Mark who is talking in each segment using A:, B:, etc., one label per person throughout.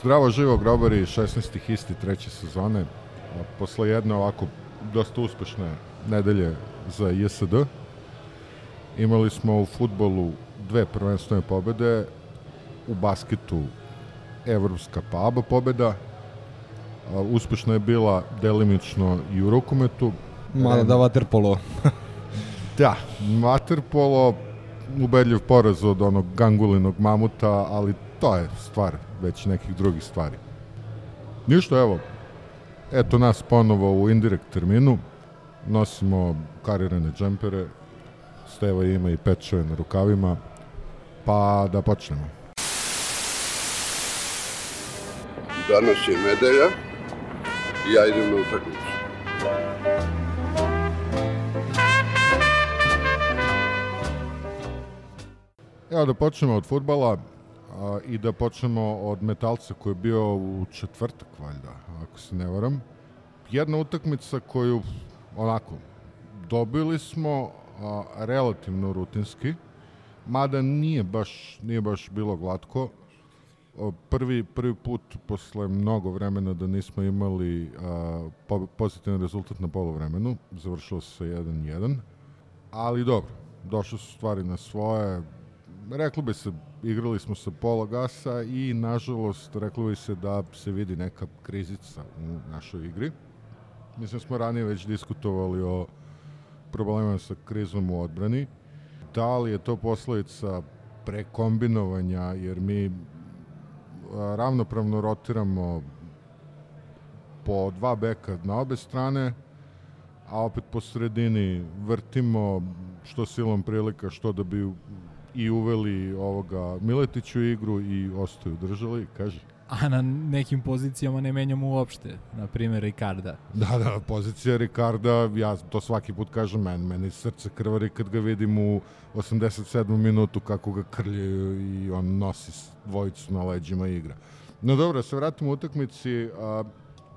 A: Zdravo živo grobari, 16. isti treće sezone. Posle jedne ovako dosta uspešne nedelje za JSD imali smo u futbolu dve prvenstvene pobede, u basketu evropska pa ABA pobeda, uspešna je bila delimično i u rukometu.
B: Mada da vaterpolo.
A: Da, Waterpolo, ubedljiv poraz od onog gangulinog mamuta, ali to je stvar već nekih drugih stvari. Ništa, evo, eto nas ponovo u indirekt terminu, nosimo karirane džempere, Steva ima i pečeve na rukavima, pa da počnemo.
C: Danas je nedelja i ja idem na utakmicu.
A: Evo da počnemo od futbala a, i da počnemo od metalca koji je bio u četvrtak, valjda, ako se ne varam. Jedna utakmica koju, onako, dobili smo a, relativno rutinski, mada nije baš, nije baš bilo glatko. O, Prvi, prvi put posle mnogo vremena da nismo imali a, po, pozitivan rezultat na polovremenu, završilo se 1-1, ali dobro, došle su stvari na svoje, reklo bi se, igrali smo sa pola gasa i nažalost reklo bi se da se vidi neka krizica u našoj igri. Mislim smo ranije već diskutovali o problemima sa krizom u odbrani. Da li je to posledica prekombinovanja, jer mi ravnopravno rotiramo po dva beka na obe strane, a opet po sredini vrtimo što silom prilika, što da bi i uveli ovoga Miletiću u igru i ostaju držali, kaži.
D: a na nekim pozicijama ne menjamo uopšte, na primjer Ricarda.
A: Da, da, pozicija Ricarda, ja to svaki put kažem, men, meni srce krvari kad ga vidim u 87. minutu kako ga krljaju i on nosi dvojicu na leđima igra. No dobro, da se vratimo u utakmici, a,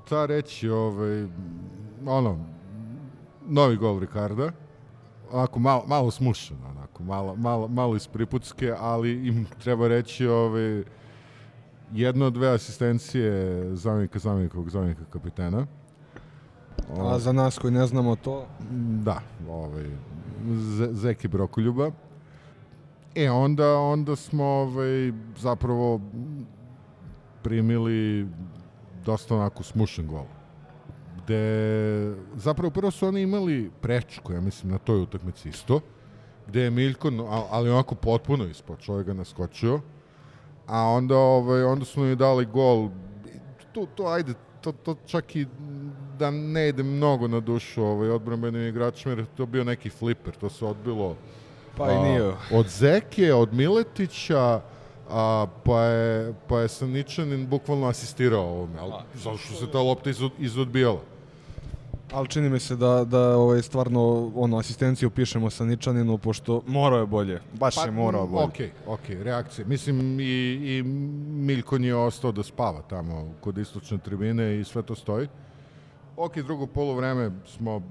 A: ta reći, ovaj, ono, novi gol Ricarda, onako malo, malo smušan, onako, malo, malo, malo iz Priputske, ali im treba reći ovaj, jedno, dve asistencije zamenika, zamenikog, zamenika kapitena.
B: A za nas koji ne znamo to,
A: Da, ovaj, Zeki Brokoljuba. E, onda, onda smo ovaj, zapravo primili dosta onako smušen gol. Gde, zapravo prvo su oni imali prečku, ja mislim, na toj utakmici isto, gde je Miljko, a- ali onako potpuno ispod, čovjek ga naskočio, a onda, ovaj, onda su mi dali gol, to, to ajde, to, to čak i da ne ide mnogo na dušu ovaj, odbrambenim igračima, jer je to bio neki fliper, to se odbilo
B: pa i
A: a,
B: nije.
A: od Zeke, od Miletića, a, pa, je, pa je Saničanin bukvalno asistirao ovome, ali zato što se ta lopta izod, izodbijala.
B: Ali čini mi se da, da ovaj, stvarno ono, asistenciju pišemo sa Ničaninu, pošto morao je bolje. Baš je morao bolje.
A: Ok, ok, reakcije. Mislim, i, i Miljkon je ostao da spava tamo kod istočne tribine i sve to stoji. Ok, drugo polovreme smo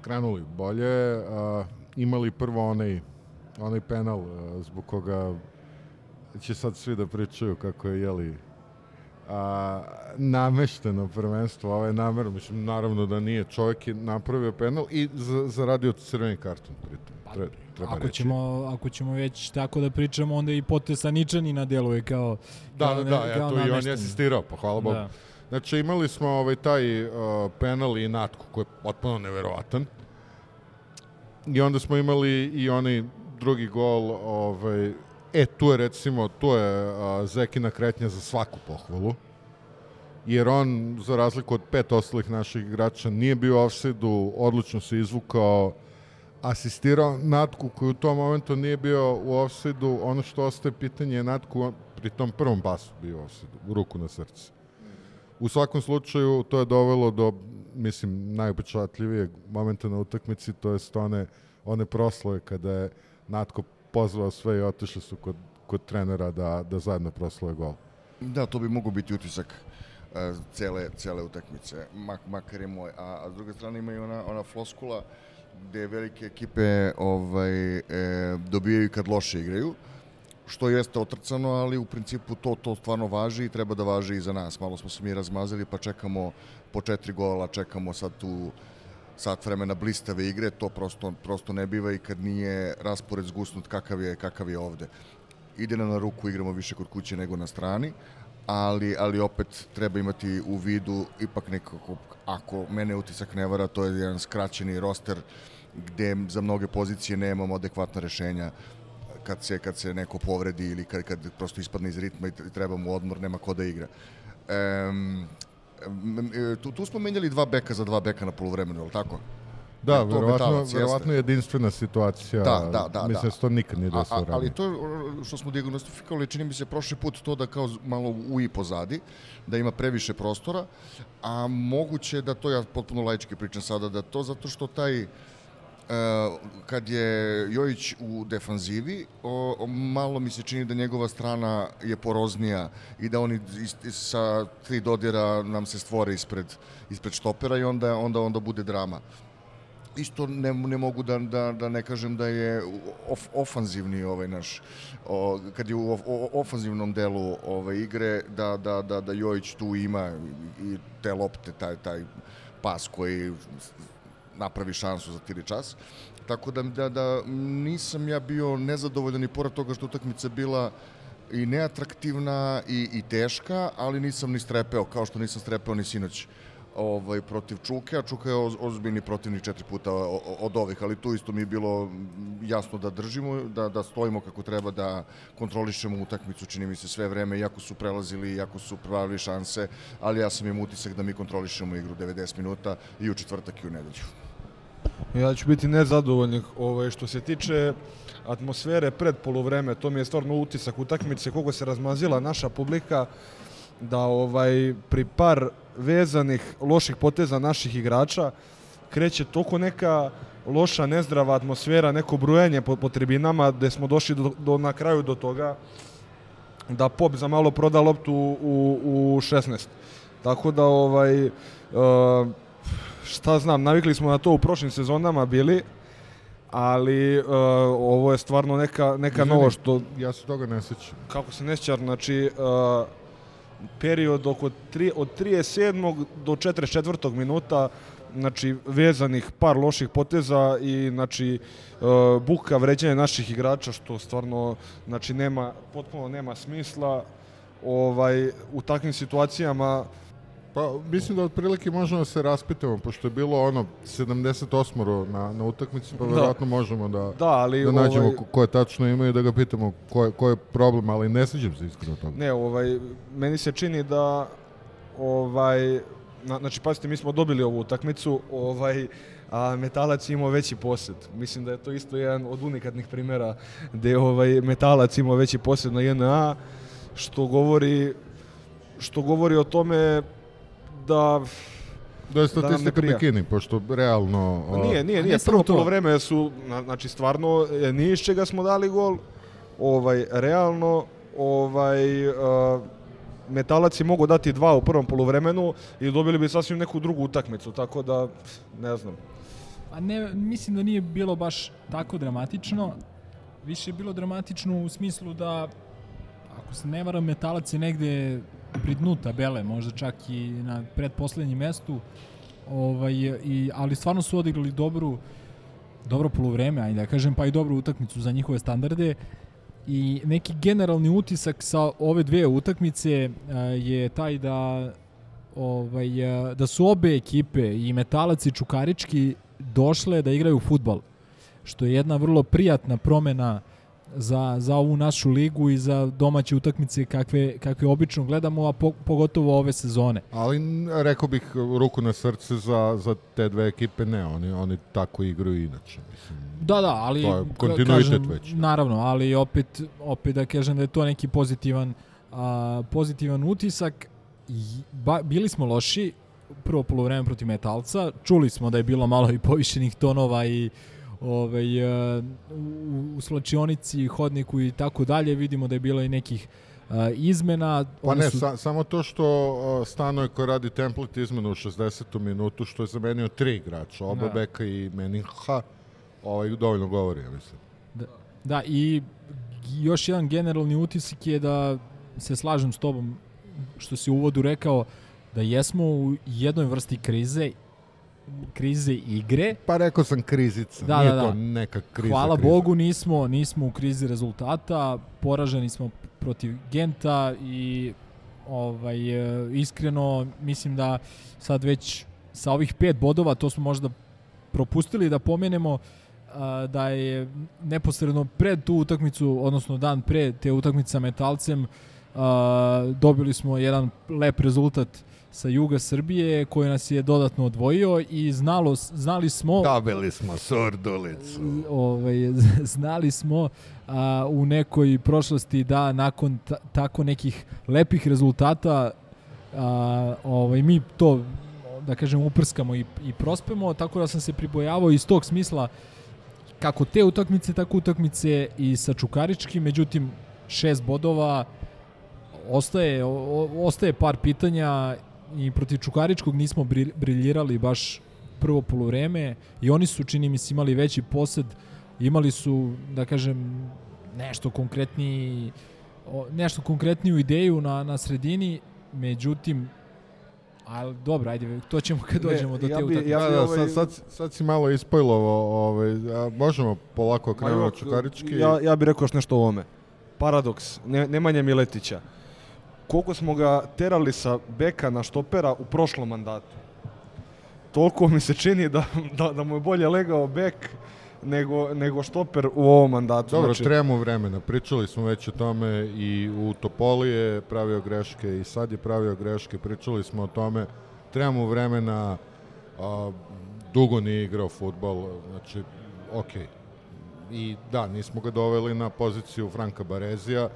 A: krenuli bolje, a, imali prvo onaj, onaj penal a, zbog koga će sad svi da pričaju kako je, jeli, a, namešteno prvenstvo, ovo je namerno, mislim, naravno da nije, čovjek je napravio penal i za, zaradio crveni karton pritom. Treba, treba
D: Ako
A: reći.
D: ćemo, ako ćemo već tako da pričamo, onda i potez Saničanina deluje kao
A: Da,
D: kao
A: da, da, eto i on je asistirao, pa hvala Bogu.
D: Da.
A: Znači imali smo ovaj taj uh, penal i natku koji je potpuno neverovatan. I onda smo imali i onaj drugi gol, ovaj, e, tu je recimo, tu je uh, Zekina kretnja za svaku pohvalu. Jer on, za razliku od pet ostalih naših igrača, nije bio offside-u, odlično se izvukao, asistirao Natku koji u tom momentu nije bio u offside-u. Ono što ostaje pitanje je Natku, pri tom prvom pasu bio u ruku na srce. U svakom slučaju to je dovelo do, mislim, najupečatljivijeg momenta na utakmici, to jest one, one proslove kada je Natko pozvao sve i otišli su kod, kod trenera da, da zajedno proslove gol.
E: Da, to bi mogao biti utisak e, cele, cele utakmice, mak, makar je moj. A, a s druge strane ima i ona, ona floskula gde velike ekipe ovaj, e, dobijaju kad loše igraju, što jeste otrcano, ali u principu to, to stvarno važi i treba da važi i za nas. Malo smo se mi razmazili pa čekamo po četiri gola, čekamo sad tu sat vremena blistave igre, to prosto, prosto ne biva i kad nije raspored zgusnut kakav je, kakav je ovde. Ide nam na ruku, igramo više kod kuće nego na strani, ali, ali opet treba imati u vidu ipak nekako, ako mene utisak ne vara, to je jedan skraćeni roster gde za mnoge pozicije nemamo adekvatna rešenja kad se, kad se neko povredi ili kad, kad prosto ispadne iz ritma i treba mu odmor, nema ko da igra. Um, tu, tu smo menjali dva beka za dva beka na polovremenu, je li tako?
A: Da, verovatno, verovatno je jedinstvena situacija.
E: Da, da, da,
A: Mislim
E: da.
A: da se to nikad nije desilo
E: a, ali
A: ranije.
E: to što smo diagnostifikovali, čini mi se prošli put to da kao malo u i pozadi, da ima previše prostora, a moguće da to, ja potpuno laički pričam sada, da to zato što taj e, kad je Jojić u defanzivi, o, o, malo mi se čini da njegova strana je poroznija i da oni is, is, sa tri dodira nam se stvore ispred, ispred štopera i onda, onda, onda bude drama. Isto ne, ne mogu da, da, da ne kažem da je of, ofanzivni ovaj naš o, kad je u of, o, ofanzivnom delu ove igre da, da, da, da Jojić tu ima i te lopte taj, taj pas koji napravi šansu za tiri čas tako da, da, da nisam ja bio nezadovoljan i pored toga što utakmica bila i neatraktivna i, i teška, ali nisam ni strepeo, kao što nisam strepeo ni sinoć ovaj, protiv Čuke, a Čuka je oz, ozbiljni protivnik četiri puta od ovih, ali tu isto mi je bilo jasno da držimo, da, da stojimo kako treba, da kontrolišemo utakmicu, čini mi se sve vreme, iako su prelazili, iako su pravili šanse, ali ja sam im utisak da mi kontrolišemo igru 90 minuta i u četvrtak i u nedelju.
B: Ja ću biti nezadovoljnik ovaj, što se tiče atmosfere pred polovreme, to mi je stvarno utisak utakmice, koliko se razmazila naša publika, da ovaj pri par vezanih loših poteza naših igrača kreće toliko neka loša, nezdrava atmosfera, neko brujanje po, po tribinama, gde smo došli do, do, na kraju do toga da Pop za malo proda loptu u, u 16. Tako da ovaj uh, šta znam, navikli smo na to u prošlim sezonama bili, ali uh, ovo je stvarno neka, neka
A: Izvini.
B: novo što
A: Ja se toga ne sećam.
B: kako se ne sjećam, znači uh, period oko tri, od 37. do 44. minuta znači vezanih par loših poteza i znači uh, buka vređanja naših igrača što stvarno znači nema potpuno nema smisla ovaj u takvim situacijama
A: Pa, mislim da otprilike možemo da se raspitamo, pošto je bilo ono 78 na, na utakmici, pa
B: Da.
A: verovatno možemo da,
B: da ali
A: da nađemo
B: ovaj,
A: ko, koje tačno imaju i da ga pitamo ko je, ko je problem, ali ne sećam se iskreno toga.
B: Ne, ovaj, meni se čini da ovaj, na, znači pazite, mi smo dobili ovu utakmicu, ovaj, a Metalac je imao veći posjed. Mislim da je to isto jedan od unikatnih primjera gde je ovaj, Metalac imao veći posjed na JNA, što govori što govori o tome da
A: Da je
B: Da
A: statistika
B: prija.
A: bikini, pošto realno...
B: Pa
A: o,
B: nije, nije,
D: A
B: nije. Prvo
D: to.
B: polovreme su, na- znači stvarno, e, nije iz čega smo dali gol. Ovaj, realno, ovaj, uh, Metalac je mogao dati dva u prvom polovremenu i dobili bi sasvim neku drugu utakmicu, tako da, ne znam.
D: A ne, mislim da nije bilo baš tako dramatično. Više je bilo dramatično u smislu da, ako se ne varam, metalac je negde pri dnu tabele, možda čak i na predposlednjem mestu. Ovaj, i, ali stvarno su odigrali dobru, dobro poluvreme, ajde da kažem, pa i dobru utakmicu za njihove standarde. I neki generalni utisak sa ove dve utakmice a, je taj da ovaj, a, da su obe ekipe i Metalac i Čukarički došle da igraju futbal što je jedna vrlo prijatna promena za, za ovu našu ligu i za domaće utakmice kakve, kakve obično gledamo, a po, pogotovo ove sezone.
A: Ali rekao bih ruku na srce za, za te dve ekipe, ne, oni, oni tako igraju inače. Mislim.
D: Da, da, ali
A: To je kontinuitet
D: kažem,
A: već.
D: Naravno, ali opet opet da kažem da je to neki pozitivan a, pozitivan utisak. I, ba, bili smo loši, prvo polovreme protiv Metalca, čuli smo da je bilo malo i povišenih tonova i ovaj, e, u, u slačionici, hodniku i tako dalje, vidimo da je bilo i nekih a, izmena.
A: Pa ne,
D: su-
A: sa, samo to što uh, Stanoje koji radi template izmenu u 60. minutu, što je zamenio tri igrača, oba
D: Da.
A: beka i Meninha, ovaj, dovoljno govori, ja mislim.
D: Da, i još jedan generalni utisak je da se slažem s tobom što si u uvodu rekao da jesmo u jednoj vrsti krize krize igre.
A: Pa rekao sam krizica,
D: Da,
A: nije
D: da, da.
A: to neka kriza.
D: Hvala
A: kriza.
D: Bogu nismo nismo u krizi rezultata, poraženi smo protiv Genta i ovaj e, iskreno mislim da sad već sa ovih pet bodova to smo možda propustili da pomenemo a, da je neposredno pred tu utakmicu, odnosno dan pre te utakmice sa Metalcem, a, dobili smo jedan lep rezultat sa juga Srbije koji nas je dodatno odvojio i znalo, znali smo
A: Dobili smo surdulicu.
D: ovaj, znali smo a, u nekoj prošlosti da nakon ta, tako nekih lepih rezultata a, ovaj, mi to da kažem uprskamo i, i prospemo, tako da sam se pribojavao iz tog smisla kako te utakmice, tako utakmice i sa Čukaričkim, međutim šest bodova ostaje, o, ostaje par pitanja i protiv Čukaričkog nismo bril- briljirali baš prvo poluvreme i oni su čini mi se imali veći posed imali su da kažem nešto konkretniji nešto konkretniju ideju na, na sredini međutim ali dobro, ajde, to ćemo kad
B: Ne,
D: dođemo do
B: ja
D: te utakmice.
B: ja
A: da,
B: bi
A: da,
B: ovaj-
A: sad, sad, sad si malo ispojlovao, ovaj, a možemo polako krenuti od Čukarički.
B: Ja, ja bih rekao još nešto o ovome. Paradoks, ne, Nemanja Miletića. Koliko smo ga terali sa beka na štopera u prošlom mandatu. Toliko mi se čini da, da, da mu je bolje legao bek nego, nego štoper u ovom mandatu.
A: Dobro,
B: Znači,
A: trebamo vremena. Pričali smo već o tome i u Topoli je pravio greške i sad je pravio greške. Pričali smo o tome. Trebamo vremena. A, dugo nije igrao futbol. Znači, okej. I da, nismo ga doveli na poziciju Franka Barezija.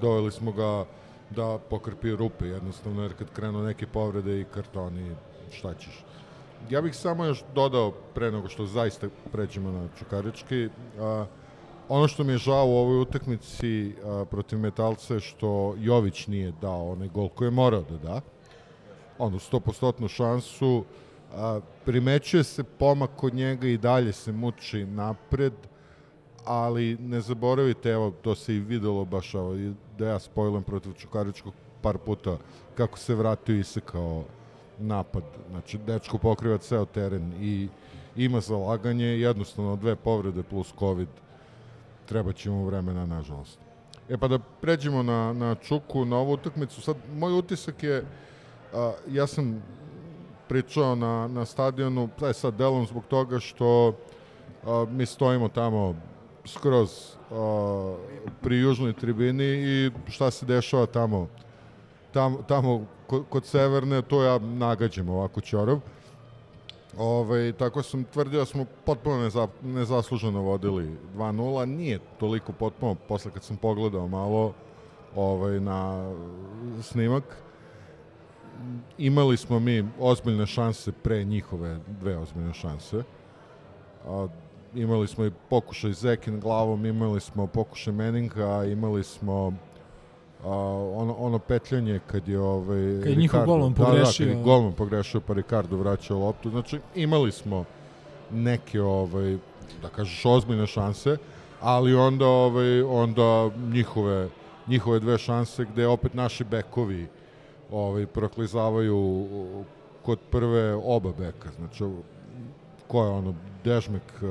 A: Doveli smo ga da pokrpi rupe jednostavno, jer kad krenu neke povrede i kartoni, šta ćeš. Ja bih samo još dodao, pre nego što zaista pređemo na Čukarički, a, ono što mi je žao u ovoj utakmici a, protiv Metalca je što Jović nije dao onaj gol koji je morao da da. Ono, 100% šansu. A, primećuje se pomak kod njega i dalje se muči napred, ali ne zaboravite, evo, to se i videlo baš, evo, i da ja spojlam protiv Čukaričkog par puta, kako se vratio i se kao napad. Znači, dečko pokriva ceo teren i ima zalaganje, jednostavno dve povrede plus COVID, treba će mu vremena, nažalost. E pa da pređemo na, na Čuku, na ovu utakmicu. Sad, moj utisak je, a, ja sam pričao na, na stadionu, taj sad delom zbog toga što a, mi stojimo tamo skroz a, pri južnoj tribini i šta se dešava tamo tamo, tamo kod, kod Severne, to ja nagađam ovako čorov. Ove, tako sam tvrdio da smo potpuno neza, nezasluženo vodili 2-0. Nije toliko potpuno, posle kad sam pogledao malo ovaj, na snimak. Imali smo mi ozbiljne šanse pre njihove dve ozbiljne šanse. A, imali smo i pokušaj Zekin glavom, imali smo pokušaj Meninga, imali smo a, ono, ono petljanje kad je ovaj
D: Kad je njihov
A: Ricardo-
D: golman
A: Da, da,
D: pogrešio.
A: kad je golman pogrešio pa Ricardo vraćao loptu. Znači imali smo neke ovaj da kažeš ozbiljne šanse, ali onda ovaj onda njihove njihove dve šanse gde opet naši bekovi ovaj proklizavaju kod prve oba beka. Znači ko je ono Dežmek uh,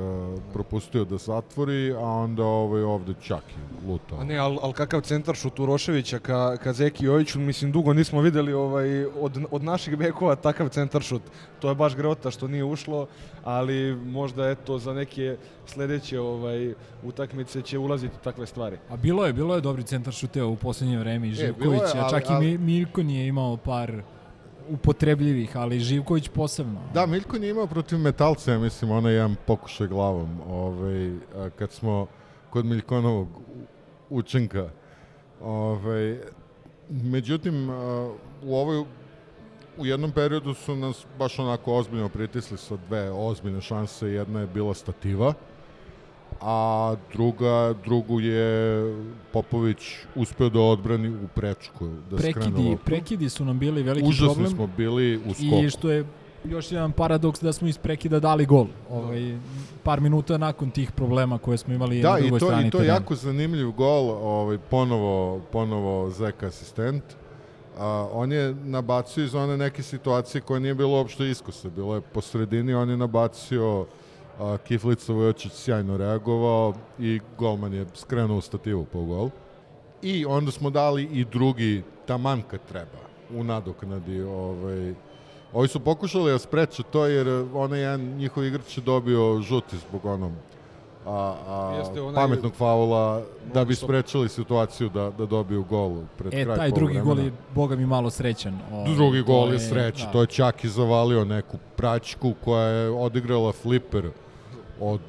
A: propustio da zatvori, a onda ovaj ovde Čaki lutao.
B: A ne, ali al kakav centar šut Uroševića ka, ka Zeki Joviću, mislim, dugo nismo videli ovaj, od, od naših bekova takav centar šut. To je baš grota što nije ušlo, ali možda eto za neke sledeće ovaj, utakmice će ulaziti takve stvari.
D: A bilo je, bilo je dobri centar šuteva u poslednje vreme i
A: je,
D: Živković, a
A: ali-
D: čak
A: ali-
D: i Mi- Mirko nije imao par upotrebljivih, ali Živković posebno.
A: Da, Miljko nije imao protiv Metalca, ja mislim, onaj jedan pokušaj glavom. Ovaj, kad smo kod Miljkonovog učenka, ovaj, Međutim, u ovoj u jednom periodu su nas baš onako ozbiljno pritisli sa dve ozbiljne šanse. Jedna je bila stativa, a druga, drugu je Popović uspeo da odbrani u prečku, da
D: Prekidi, prekidi su nam bili veliki
A: Užasni
D: problem.
A: smo bili u skoku.
D: I što je još jedan paradoks da smo iz prekida dali gol. Ovaj, par minuta nakon tih problema koje smo imali
A: Da,
D: na drugoj
A: to,
D: strani
A: i to je jako zanimljiv gol, ovaj, ponovo, ponovo Zeka asistent. A, on je nabacio iz one neke situacije koja nije bilo uopšte iskuse, bilo je po sredini, on je nabacio a, Kiflica Vujočić sjajno reagovao i golman je skrenuo stativu po gol. I onda smo dali i drugi taman kad treba, u nadoknadi. Ovaj, Ovi su pokušali da spreče to jer onaj jedan njihov igrač je dobio žuti zbog onom a, a,
B: Jeste onaj-
A: pametnog faula da bi sprečili situaciju da, da dobiju gol pred
D: E,
A: kraj
D: taj drugi gol
A: poluvremena.
D: je, boga mi, malo srećan. Ovaj,
A: Drugi gol je sreće,
D: da.
A: to je čak i zavalio neku praćku koja je odigrala fliper od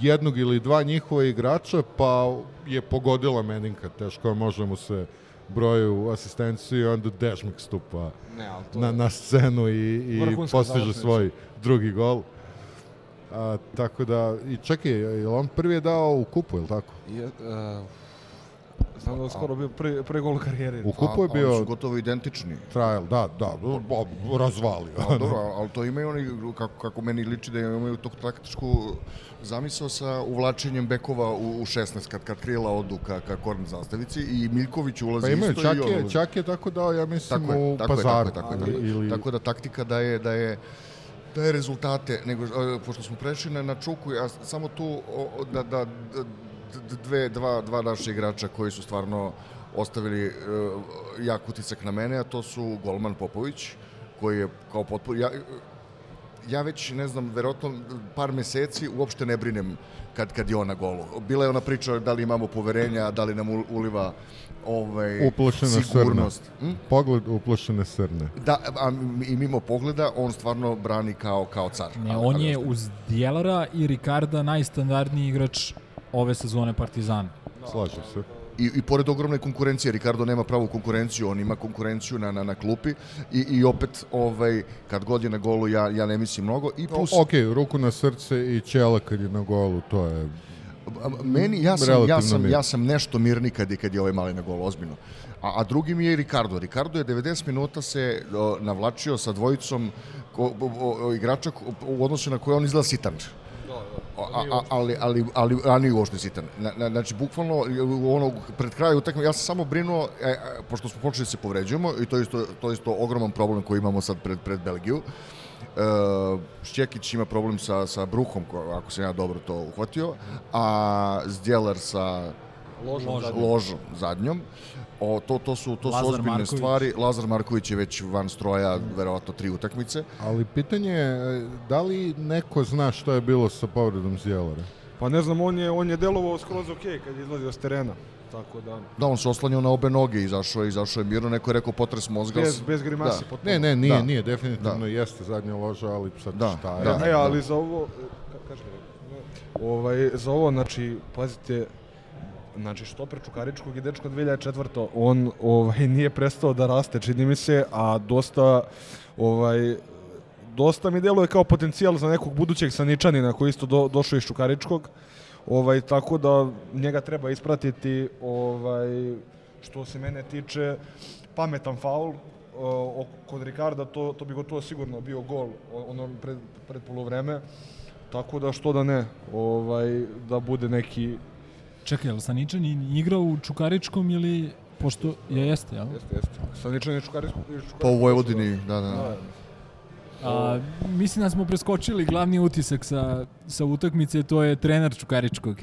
A: jednog ili dva njihova igrača, pa je pogodila Meninka, teško je, može mu se broju asistenciju i onda Dežmik stupa
B: Ne,
A: na, na scenu i, i postiže svoj drugi gol. A, tako da, i čekaj, je on prvi je dao u kupu, je li tako?
B: Je, uh, znam da je skoro bio prvi, prvi gol u karijeri.
A: U kupu je
E: A, Oni su
A: bio
E: gotovo identični.
A: trial, da, da, bo- bo- razvalio.
E: A, dobro, ali to imaju oni, kako, kako meni liči da imaju tog taktičku zamisao sa uvlačenjem bekova u, u 16, kad, kad krila odu ka, ka korn zastavici i Miljković ulazi
A: Pa imaju,
E: isto
A: čak
E: i on
A: je, čak je tako dao, ja mislim,
E: Tako je,
A: u
E: tako je,
A: pazaru.
E: tako je, tako je, tako je.
A: ili,
E: Tako da taktika daje, daje, daje rezultate, nego, pošto smo prešli na, na Čuku, ja samo tu o, da, da, da dve, dva, dva naša igrača koji su stvarno ostavili uh, jak utisak na mene, a to su Golman Popović, koji je kao potpor... Ja, ja već, ne znam, verovatno par meseci uopšte ne brinem kad, kad je on na golu. Bila je ona priča da li imamo poverenja, da li nam uliva ovaj,
A: Uplašena
E: sigurnost. Hm?
A: Pogled uplašene srne.
E: Da, a i mimo pogleda, on stvarno brani kao, kao car.
D: Ne,
E: Ali-
D: on
E: ali
D: je uz Djelara i Ricarda najstandardniji igrač ove sezone Partizana.
A: Slažem se.
E: I, I pored ogromne konkurencije, Ricardo nema pravu konkurenciju, on ima konkurenciju na, na, na klupi i, i opet, ovaj, kad god je na golu, ja, ja ne mislim mnogo. I plus,
A: O, ok, ruku na srce i ćela kad je na golu, to je...
E: meni, ja sam, ja sam,
A: mir.
E: ja sam nešto mirni kad je, kad je ovaj mali na golu, ozbiljno. A, a drugi mi je Ricardo. Ricardo je 90 minuta se o, navlačio sa dvojicom ko, o, o, o, igrača ko- u odnosu na koje on izgleda sitan. A, a, ali, ali, ali, a nije uopšte sitan. Na, na, znači, bukvalno, ono, pred kraju utakme, ja sam samo brinuo, e, e, pošto smo počeli da se povređujemo, i to je isto, to je isto ogroman problem koji imamo sad pred, pred Belgiju, E, Šćekić ima problem sa, sa bruhom, ko- ako sam ja dobro to uhvatio, a Zdjelar sa
B: Ložom zadnjom.
E: ložom zadnjom. O, to, to su, to su
D: Lazar
E: ozbiljne
D: Marković.
E: stvari. Lazar Marković je već van stroja, verovatno tri utakmice.
A: Ali pitanje je, da li neko zna šta je bilo sa povredom Zjelara?
B: Pa ne znam, on je, on je delovao skroz ok kad je izlazio s terena. Tako da,
E: Da, on se oslanjao na obe noge, izašao je, izašao je mirno, neko je rekao potres mozga.
B: bez, bez grimasi
E: Da.
B: potpuno.
A: Ne, ne, nije,
E: Da.
A: nije, definitivno
E: Da.
A: jeste zadnja loža, ali sad
E: Da,
A: šta je?
E: da.
B: E, ali za ovo, ka, kaži ovaj, za ovo, znači, pazite, znači štoper Čukaričkog i dečko 2004. On ovaj, nije prestao da raste, čini mi se, a dosta ovaj, dosta mi deluje kao potencijal za nekog budućeg saničanina koji isto do, došao iz Čukaričkog. Ovaj, tako da njega treba ispratiti ovaj, što se mene tiče pametan faul o, kod Ricarda to, to bi gotovo sigurno bio gol ono pred, pred polovreme tako da što da ne ovaj, da bude neki
D: Čekaj, je li Saničan i- igrao u Čukaričkom ili... Pošto je jeste, jel?
B: jeste, jeste. Saničan je Čukaričko,
E: Pa u Vojvodini, da, da.
B: Da,
D: A, mislim da smo preskočili glavni utisak sa, sa utakmice, to je trener Čukaričkog.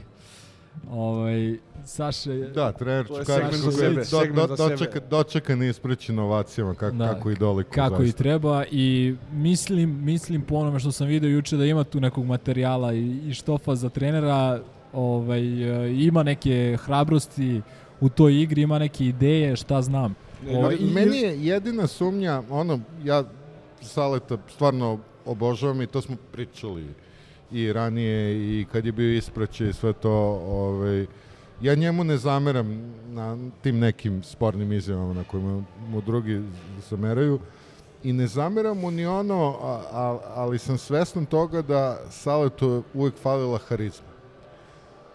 D: Ovaj, Saša je...
A: Da, trener Čukaričkog je do, do,
B: za
A: dočeka, dočekan i isprećen ovacijama kako,
D: Da,
A: kako i doliko.
D: kako i
A: zaista.
D: treba i mislim, mislim po onome što sam video juče da ima tu nekog materijala i, i štofa za trenera, ovaj, e, ima neke hrabrosti u toj igri, ima neke ideje, šta znam.
B: Ne,
D: Ovaj, i-
A: meni je jedina sumnja, ono, ja Saleta stvarno obožavam i to smo pričali i ranije i kad je bio ispraćaj i sve to, ovaj, ja njemu ne zameram na tim nekim spornim izjavama na kojima mu drugi zameraju i ne zameram mu ni ono, a, a, ali sam svestan toga da Saletu uvek falila harizma.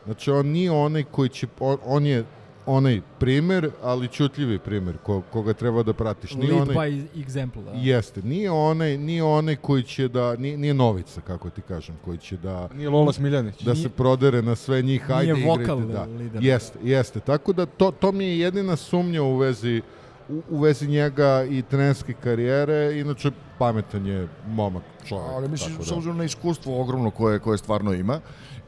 A: Znači, on nije onaj koji će, on, on je onaj primer, ali čutljivi primer ko, koga treba da pratiš. Nije
D: Lead
A: onaj,
D: by example. Da.
A: Jeste, nije onaj, nije onaj koji će da, nije, nije novica, kako ti kažem, koji će da,
B: Nije Lola Smiljanić.
A: da se prodere na sve njih,
D: Nije
A: ajde igrajte.
D: vokal
A: Da.
D: lider.
A: Jeste, jeste. Tako da to, to mi je jedina sumnja u vezi u, u vezi njega i trenerske karijere, inače pametan je momak čovjek.
E: Ali mislim,
A: tako
E: s
A: da.
E: obzirom na iskustvo ogromno koje, koje stvarno ima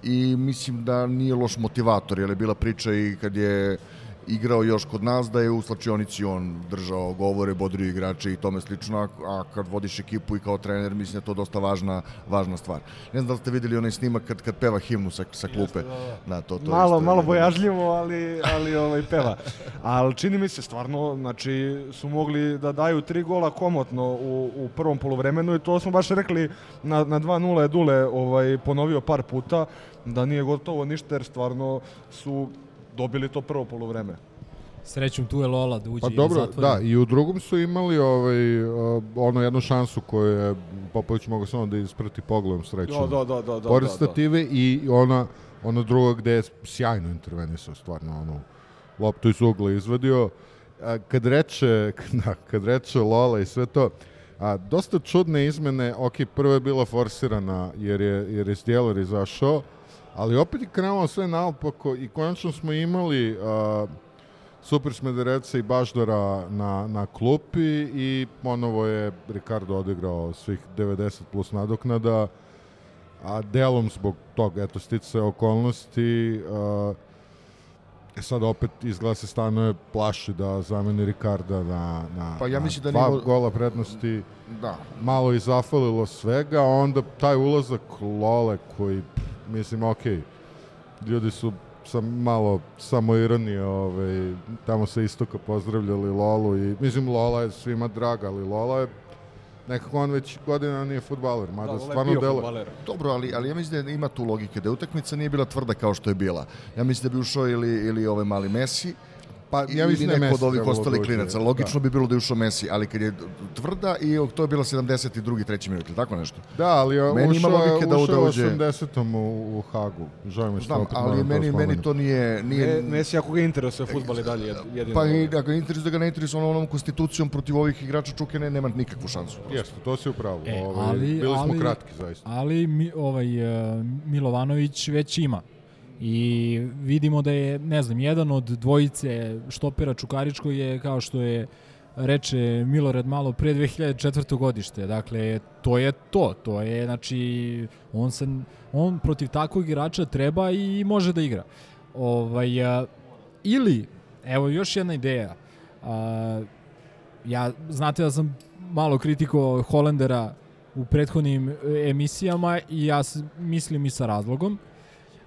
E: i mislim da nije loš motivator, jer je bila priča i kad je igrao još kod nas da je u slačionici on držao govore, bodrio igrače i tome slično, a, a kad vodiš ekipu i kao trener, mislim da je to dosta važna, važna stvar. Ne znam da li ste videli onaj snimak kad, kad peva himnu sa, sa klupe. Da, to, to
B: malo,
E: isto
B: malo bojažljivo, ali, ali ovaj, peva. Ali čini mi se stvarno, znači, su mogli da daju tri gola komotno u, u prvom polovremenu i to smo baš rekli na, na 2-0 je Dule ovaj, ponovio par puta da nije gotovo ništa jer stvarno su dobili to prvo polovreme.
D: Srećom tu je Lola da uđe
A: Pa
D: i
A: dobro,
D: da zatvori.
A: da, i u drugom su imali ovaj, uh, ono jednu šansu koju je Popović mogao samo da isprati pogledom srećom.
B: Da, da, da, da, da,
A: Pored
B: da.
A: stative i ona, ona druga gde je sjajno intervenisao, stvarno, ono, loptu iz ugla izvadio. A, kad reče, da, kad reče Lola i sve to, a, dosta čudne izmene, ok, prva je bila forsirana jer je, jer je Stjeler izašao, ali opet je krenulo sve naopako i konačno smo imali a, Super Smedereca i Baždara na, na klupi i ponovo je Ricardo odigrao svih 90 plus nadoknada, a delom zbog tog, eto, stice okolnosti, uh, sad opet izgleda se stanuje plaši da zameni Ricarda na, na,
E: Pa ja
A: na
E: da
A: dva
E: nivo-
A: gola prednosti.
E: Da,
A: malo i zafalilo svega, onda taj ulazak Lole koji, pff, mislim, okej, ljudi su sa malo samo ironije, ovaj, tamo sa istoka pozdravljali Lolu i, mislim, Lola je svima draga, ali Lola je nekako on već godina nije futbaler, mada
B: je
A: stvarno delo.
E: Dobro, ali, ali ja mislim da ima tu logike, da utakmica nije bila tvrda kao što je bila. Ja mislim da bi ušao ili, ili ovaj mali Messi,
A: Pa
E: ja ili
A: mislim da
E: neko od
A: Messi
E: ovih ostalih
A: da uđe,
E: klinaca.
A: da.
E: Logično bi bilo da je ušao Messi, ali kad je tvrda i to je bila 72. treći minut, ili tako nešto?
A: Da, ali je
E: Meni
A: ušao, je-
E: logike da
A: ušao
E: da uđe-
A: 80. u, u Hagu. Žao mi što
E: ali meni,
A: to
E: meni to nije... nije
B: Ne, Messi ako ga interesuje futbal i dalje jed- jedino.
E: Pa i ako ga interesuje da ga ne interesuje onom konstitucijom protiv ovih igrača Čuke ne, nema nikakvu šansu.
A: Jeste, to si upravo.
D: E,
A: ovaj,
D: ali-
A: bili smo
D: ali-
A: kratki, zaista.
D: ali mi, ovaj uh, Milovanović već ima. I vidimo da je, ne znam, jedan od dvojice štopera Čukaričko je, kao što je reče Milorad malo pre 2004. godište. Dakle, to je to. To je, znači, on, se, on protiv takvog igrača treba i može da igra. Ovaj, a, ili, evo još jedna ideja. A, ja, znate da sam malo kritikovao Holendera u prethodnim emisijama i ja mislim i sa razlogom.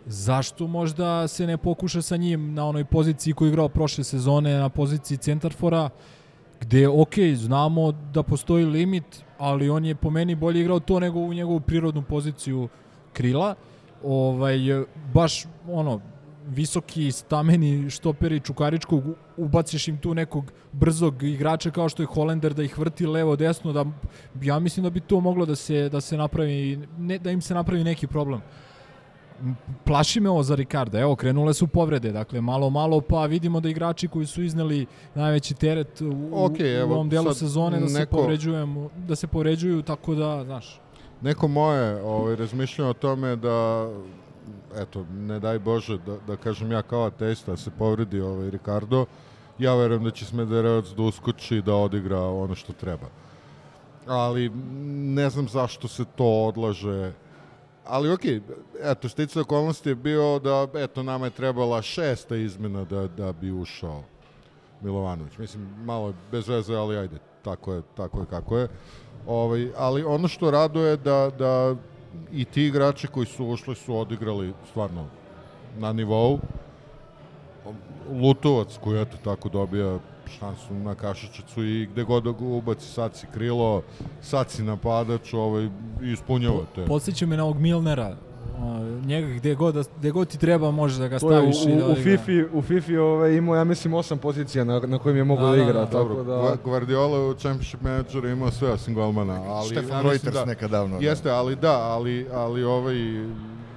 D: Zašto možda se ne pokuša sa njim na onoj poziciji koju je igrao prošle sezone, na poziciji centarfora, gde, ok, znamo da postoji limit, ali on je po meni bolje igrao to nego u njegovu prirodnu poziciju krila. Ovaj, baš, ono, visoki stameni štoperi Čukaričkog, ubaciš im tu nekog brzog igrača kao što je Holender da ih vrti levo desno da ja mislim da bi to moglo da se da se napravi ne da im se napravi neki problem. Plaši me ovo za Ricarda. Evo, krenule su povrede, dakle, malo, malo, pa vidimo da igrači koji su izneli najveći teret u, u
A: evo,
D: ovom delu sezone da se
A: neko-
D: povređujemo, da se povređuju, tako da, znaš,
A: Neko moje ovaj, razmišljanje o tome da eto, ne daj Bože da, da kažem ja kao ateista da se povredi ovaj Ricardo, ja verujem da će Smederevac da uskoči i da odigra ono što treba. Ali ne znam zašto se to odlaže. Ali okej, eto, stica okolnosti je bio da, eto, nama je trebala šesta izmena da, da bi ušao Milovanović. Mislim, malo je bez veze, ali ajde, tako je, tako je kako je. Ovaj, ali ono što raduje da, da i ti igrači koji su ušli su odigrali stvarno na nivou. Lutovac koji eto tako dobija šansu na kašičicu i gde god da ga ubaci sad si krilo, sad si napadač, ovaj, ispunjava te.
D: Podsjeća me na ovog Milnera njega gde god, da, gde god ti treba možeš da ga
B: To je u,
D: staviš i da
B: u, u
D: odigra.
B: Fifi, u Fifi ovaj, imao, ja mislim, osam pozicija na, na kojim je mogao
D: Da,
B: da,
D: da,
B: igra.
D: da.
B: tako da,
A: Gua- Guardiola u Championship Manageru imao sve osim golmana. Ali,
E: Stefan
A: ja mislim
E: Reuters
A: da-
E: nekad davno. da.
A: Jeste, ali da, ali, ali ovaj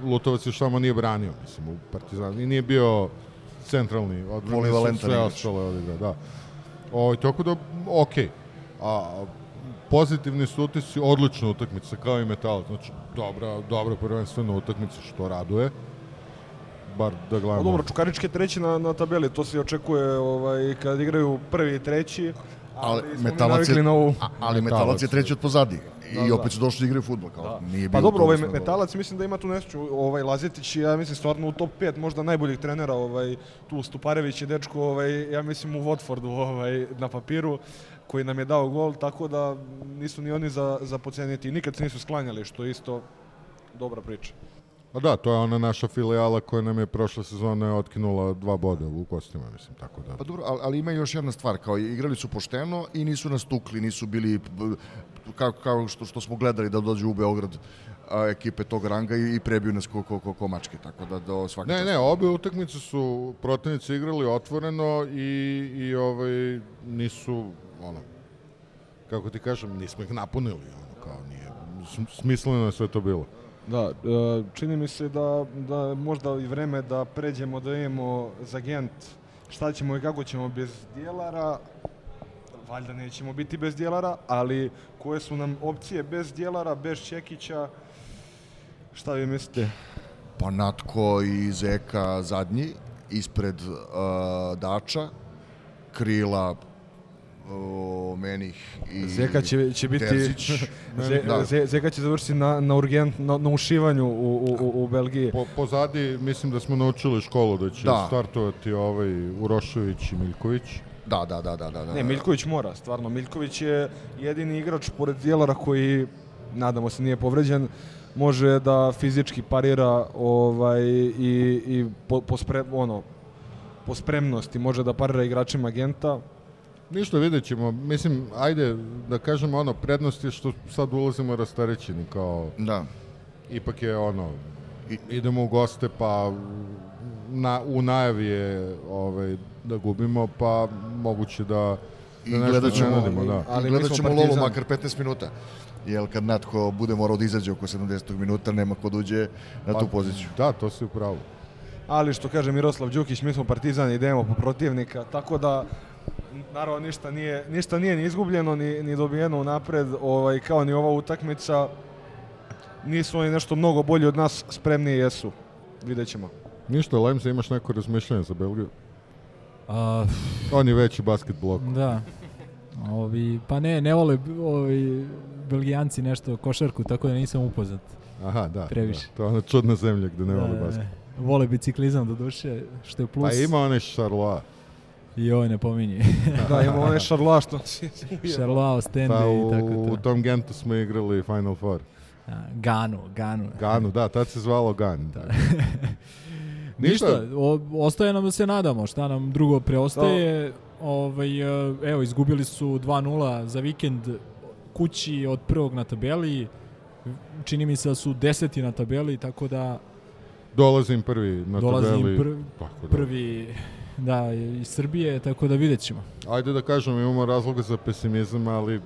A: Lutovac još tamo nije branio, mislim, u Partizanu. I nije bio centralni odbrani,
E: Polivalentan
A: sve
E: igrač.
A: ostalo odigra, da. O, tako da, okej. A, pozitivni su utisci, odlična utakmica, kao i Metal. Znači, dobra, dobra prvenstvena utakmica, što raduje. Bar da gledamo.
B: dobro, Čukarički je treći na, na tabeli, to se očekuje ovaj, kad igraju prvi i treći.
E: Ali
B: mi
E: Metalac je,
B: na ovu.
E: a- ali
A: Metalac
E: Metalac je treći od pozadi. I
B: Da, da.
E: opet su došli da igraju futbol. Kao, nije
B: Pa dobro, ovaj Metalac mislim da ima tu nesreću, ovaj Lazetić ja mislim stvarno u top 5 možda najboljih trenera, ovaj tu Stuparević je dečko, ovaj ja mislim u Watfordu ovaj na papiru koji nam je dao gol, tako da nisu ni oni za za podceniti, i nikad se nisu sklanjali, što je isto dobra priča.
A: A da, to je ona naša filijala koja nam je prošle sezone otkinula dva boda u kostima, mislim, tako da.
E: Pa dobro, ali, ali ima još jedna stvar, kao igrali su pošteno i nisu nas tukli, nisu bili kao, kao što, što smo gledali da dođu u Beograd a, ekipe tog ranga i, i prebiju nas ko, ko, ko, ko mačke, tako da do svaka
A: Ne,
E: čast.
A: ne, obe utakmice su protivnici igrali otvoreno i, i ovaj, nisu, ono, kako ti kažem, nismo ih napunili, ono, kao nije, sm- smisleno je sve to bilo.
B: Da, e, čini mi se da, da možda i vreme da pređemo da imamo za Gent šta ćemo i kako ćemo bez dijelara. Valjda nećemo biti bez dijelara, ali koje su nam opcije bez dijelara, bez Čekića? Šta vi mislite?
E: Pa Natko i Zeka zadnji, ispred uh, Dača, Krila, o, Menih i
B: Zeka će, će biti...
E: Terzić.
B: Ze,
E: Da.
B: Ze- Zeka će završiti na, na urgent, na, na ušivanju u, u, u, u Belgiji.
A: Po, pozadi mislim da smo naučili školu da će
E: Da.
A: startovati ovaj Urošević i Miljković.
E: Da, da, da, da, da. da.
B: Ne, Miljković mora, stvarno. Miljković je jedini igrač pored dijelara koji, nadamo se, nije povređen, može da fizički parira ovaj, i, i po, po, spre, ono, po spremnosti može da parira igračima agenta.
A: Ništa, vidjet ćemo. Mislim, ajde da kažemo ono, prednost je što sad ulazimo rastarećeni, kao
E: Da.
A: ipak je ono, i- idemo u goste pa na, u najavi je ovaj, da gubimo, pa moguće da,
E: I
A: da nešto
E: gledat ćemo,
A: iznenadimo, da.
E: i
B: Ali mi
E: gledat
B: smo
E: ćemo
B: Partizan.
E: lovu makar 15 minuta. Jer kad Natko bude morao da izađe oko 70. minuta, nema ko da uđe na tu poziciju.
A: Da, to si u pravu.
B: Ali što kaže Miroslav Đukić, mi smo partizani, idemo po protivnika, tako da naravno ništa nije, ništa nije ni izgubljeno, ni, ni dobijeno napred, ovaj, kao ni ova utakmica. Nisu oni nešto mnogo bolji od nas, spremniji jesu. Vidjet ćemo.
A: Ništa, Lemza, imaš neko razmišljanje za Belgiju?
D: A,
A: On je veći basket blok.
D: da. Ovi, pa ne, ne vole ovi Belgijanci nešto košarku, tako da nisam upoznat.
A: Aha, da.
D: Previše.
A: Da. To je ona čudna zemlja gde ne vole basket.
D: Vole biciklizam do duše, što je plus.
A: Pa ima onaj Charlois.
D: I ovo ne pominje.
B: Da, ima onaj šarla što
D: Charlois, Ostende
A: Pa
D: i
A: u,
D: tako to.
A: u tom Gentu smo igrali Final Four.
D: A, Ganu, Ganu.
A: Ganu, da, tad se zvalo Gan. Da.
D: Ništa, o, ostaje nam da se nadamo, šta nam drugo preostaje. Ovaj, e, evo, izgubili su 2-0 za vikend kući od prvog na tabeli. Čini mi se da su deseti na tabeli, tako da
A: Dolazim prvi na
D: Dolazim
A: tabeli.
D: prvi-
A: Tako da.
D: prvi da, iz Srbije, tako da vidjet ćemo.
A: Ajde da kažem, imamo razloga za pesimizam, ali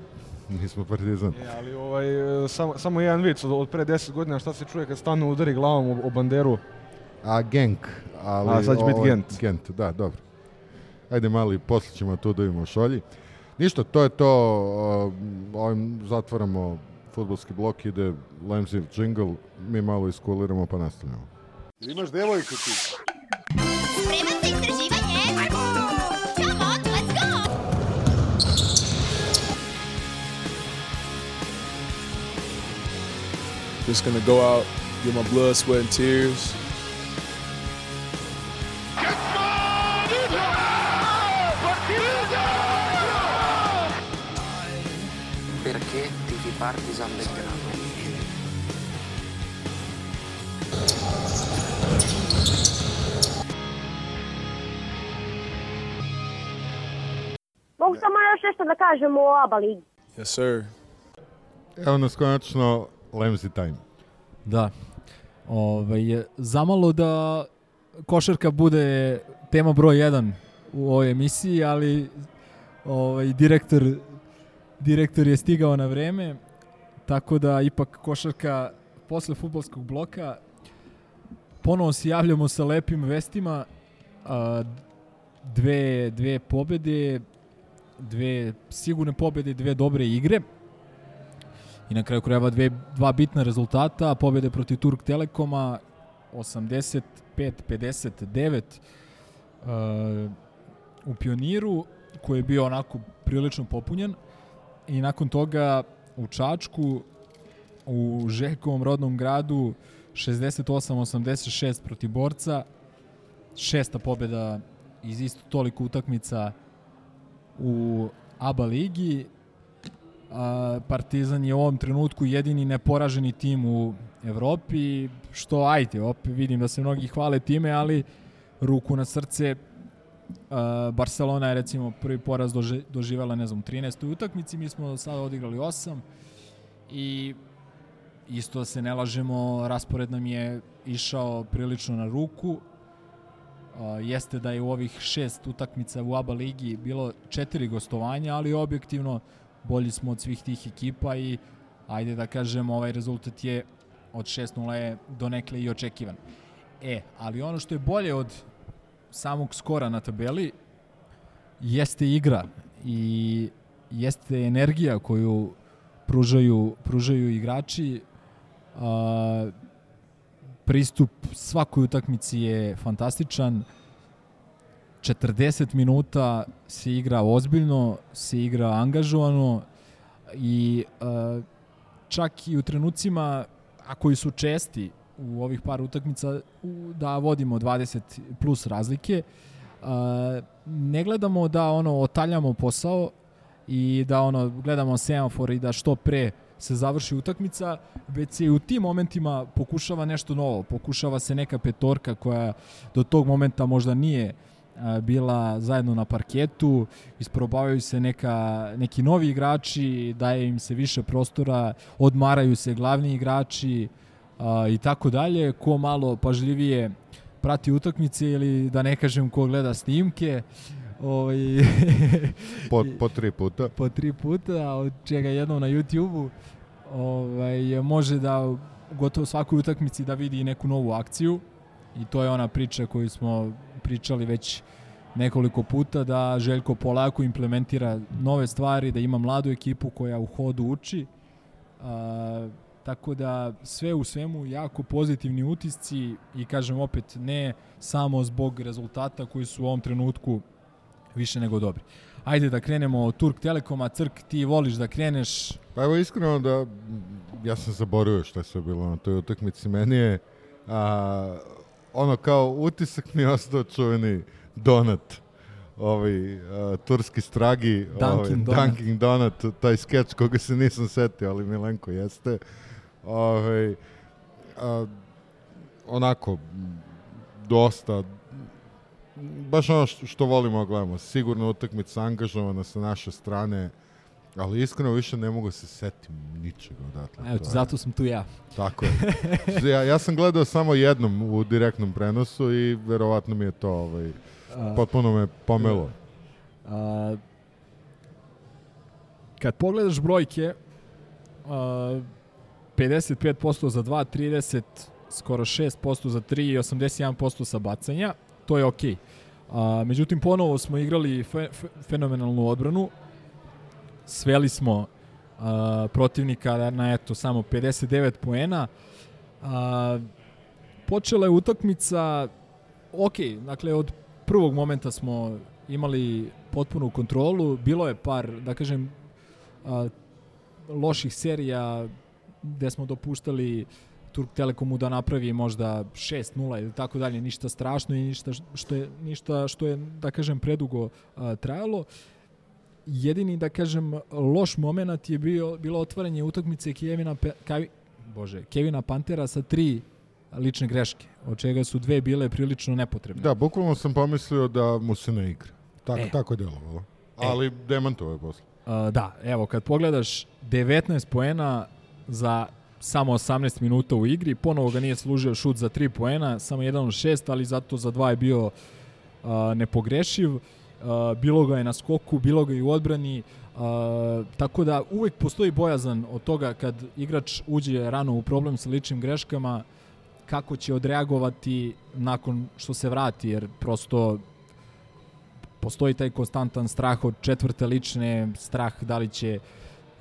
A: nismo partizan.
B: E, ali ovaj, e, samo, samo jedan vic od, od pre 10 godina šta se čuje kad stanu udari glavom o, o banderu.
A: A Genk. Ali,
B: A, sad će biti
A: ovaj,
B: Gent.
A: Gent, da, dobro. Ajde mali, posle ćemo to da imamo u šolji. Ništa, to je to. Ovim zatvaramo futbolski blok, ide Lemziv jingle, mi malo iskuliramo pa nastavljamo.
C: Imaš devojku ti?
F: Spreman za istraživanje?
G: Just gonna go out, get my blood, sweat, and tears.
H: Perché tifi Partisan Belgrado?
I: Mogu samo još nešto da kažem o ABA ligi.
G: Yes, sir.
A: Evo nas konačno Lemzi time.
D: Da. Ovaj, zamalo da košarka bude tema broj 1 u ovoj emisiji, ali ovaj, direktor, direktor je stigao na vreme, tako da ipak košarka posle futbolskog bloka ponovo se javljamo sa lepim vestima, a, dve, dve pobede, dve sigurne pobede, dve dobre igre i na kraju krajeva dve, dva bitna rezultata, pobede protiv Turk Telekoma 85-59 uh, u Pioniru koji je bio onako prilično popunjen. I nakon toga u Čačku u Željkovom rodnom gradu 68-86 protiv borca šesta pobjeda iz isto toliko utakmica u ABA ligi Partizan je u ovom trenutku jedini neporaženi tim u Evropi, što ajde, opet vidim da se mnogi hvale time, ali ruku na srce Barcelona je recimo prvi poraz doži, doživela, ne znam, u 13. utakmici, mi smo sada odigrali 8 i isto da se ne lažemo, raspored nam je išao prilično na ruku, jeste da je u ovih šest utakmica u ABA ligi bilo četiri gostovanja, ali objektivno bolji smo od svih tih ekipa i ajde da kažem ovaj rezultat je od 6-0 je donekle i očekivan. E, ali ono što je bolje od samog skora na tabeli jeste igra i jeste energija koju pružaju, pružaju igrači. A, pristup svakoj utakmici je fantastičan. 40 minuta se igra ozbiljno, se igra angažovano i uh, čak i u trenucima, a koji su česti u ovih par utakmica, u, da vodimo 20 plus razlike, uh, ne gledamo da ono otaljamo posao i da ono gledamo semafor i da što pre se završi utakmica, već se u tim momentima pokušava nešto novo, pokušava se neka petorka koja do tog momenta možda nije bila zajedno na parketu, isprobavaju se neka, neki novi igrači, daje im se više prostora, odmaraju se glavni igrači i tako dalje. Ko malo pažljivije prati utakmice ili da ne kažem ko gleda snimke, ovaj,
A: po, po tri puta.
D: po tri puta, od čega jednom na YouTube-u, ovaj, može da gotovo svakoj utakmici da vidi neku novu akciju i to je ona priča koju smo pričali već nekoliko puta da Željko polako implementira nove stvari, da ima mladu ekipu koja u hodu uči. A, tako da sve u svemu jako pozitivni utisci i kažem opet ne samo zbog rezultata koji su u ovom trenutku više nego dobri. Ajde da krenemo od Turk Telekoma. Crk, ti voliš da kreneš?
A: Pa evo iskreno da ja sam zaboravio šta je sve bilo na toj utakmici. Meni je a, ono kao utisak mi je ostao čuveni donat ovaj uh, turski stragi
D: Dunkin
A: ovaj,
D: Donut.
A: Dunkin Donut taj skeč koga se nisam setio ali Milenko jeste. Ovaj a, onako dosta baš ono što, što volimo da gledamo. Sigurno utakmica angažovana sa naše strane ali iskreno više ne mogu se setim ničega odatle.
D: Evo, zato sam tu ja.
A: Tako je. ja, ja sam gledao samo jednom u direktnom prenosu i verovatno mi je to ovaj,
D: A,
A: potpuno me pomelo.
D: A, kad pogledaš brojke, a, 55% za 2, 30, skoro 6% za 3 i 81% sa bacanja, to je okej. A, međutim, ponovo smo igrali fe, fe, fenomenalnu odbranu, sveli smo a, protivnika na eto samo 59 poena. A, počela je utakmica ok, dakle od prvog momenta smo imali potpunu kontrolu, bilo je par, da kažem, a, loših serija gde smo dopuštali Turk Telekomu da napravi možda 6-0 ili tako dalje, ništa strašno i ništa što je, ništa što je da kažem, predugo a, trajalo. Jedini, da kažem, loš moment je bio, bilo otvaranje utakmice Kevina, Pe, Kavi, Bože, Kevina Pantera sa tri lične greške, od čega su dve bile prilično nepotrebne.
A: Da, bukvalno sam pomislio da mu se ne igra. Tako,
D: E.
A: tako je delovalo. Ali demantovo je posle.
D: Uh, da, evo, kad pogledaš 19 poena za samo 18 minuta u igri, ponovo ga nije služio šut za 3 poena, samo 1 od 6, ali zato za 2 je bio a, nepogrešiv. Bilo ga je na skoku, bilo ga i u odbrani, a, tako da uvek postoji bojazan od toga kad igrač uđe rano u problem sa ličnim greškama, kako će odreagovati nakon što se vrati, jer prosto postoji taj konstantan strah od četvrte lične, strah da li će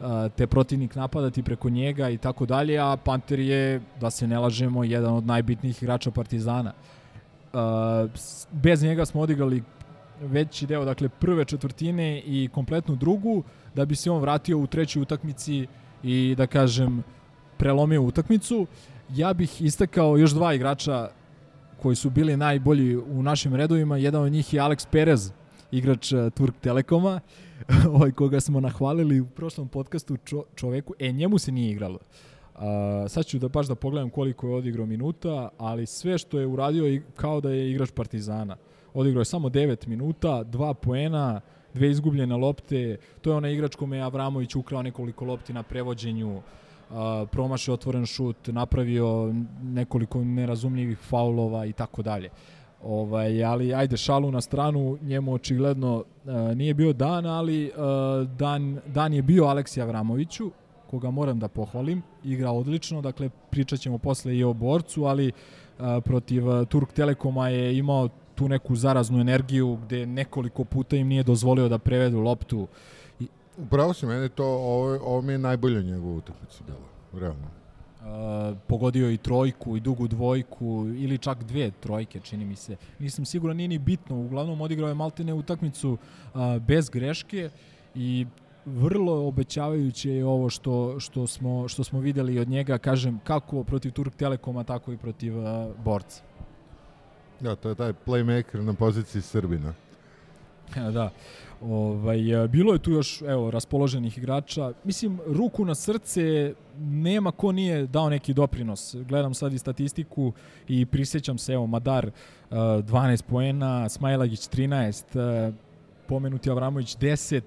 D: a, te protivnik napadati preko njega i tako dalje, a Panter je, da se ne lažemo, jedan od najbitnijih igrača Partizana. S- bez njega smo odigrali veći deo, dakle prve četvrtine i kompletnu drugu, da bi se on vratio u trećoj utakmici i da kažem prelomio utakmicu. Ja bih istakao još dva igrača koji su bili najbolji u našim redovima. Jedan od njih je Alex Perez, igrač eh, Turk Telekoma, ovaj koga smo nahvalili u prošlom podcastu čo, čoveku. E, njemu se nije igralo. Uh, sad ću da baš da pogledam koliko je odigrao minuta, ali sve što je uradio kao da je igrač Partizana. Odigrao je samo 9 minuta, dva poena, dve izgubljene lopte. To je onaj igrač kome je Avramović ukrao nekoliko lopti na prevođenju, promašio otvoren šut, napravio nekoliko nerazumljivih faulova i tako dalje. Ovaj, ali ajde šalu na stranu, njemu očigledno uh, nije bio dan, ali uh, dan, dan je bio Aleksiju Avramoviću, koga moram da pohvalim, igra odlično, dakle pričat ćemo posle i o borcu, ali uh, protiv Turk Telekoma je imao tu neku zaraznu energiju gde nekoliko puta im nije dozvolio da prevedu loptu. I,
A: Upravo si, meni to, ovo, ovo mi je najbolja njegova utakmica bila, realno.
D: Uh, pogodio i trojku i dugu dvojku ili čak dve trojke čini mi se. Nisam siguran, nije ni bitno. Uglavnom odigrao je maltene utakmicu uh, bez greške i vrlo obećavajuće je ovo što, što, smo, što smo videli od njega, kažem, kako protiv Turk Telekoma, tako i protiv uh, Borca.
A: Da, to je taj playmaker na poziciji Srbina.
D: da. Ovaj, e, bilo je tu još evo, raspoloženih igrača. Mislim, ruku na srce nema ko nije dao neki doprinos. Gledam sad i statistiku i prisjećam se, evo, Madar uh, 12 poena, Smajlagić 13, uh, pomenuti Avramović 10,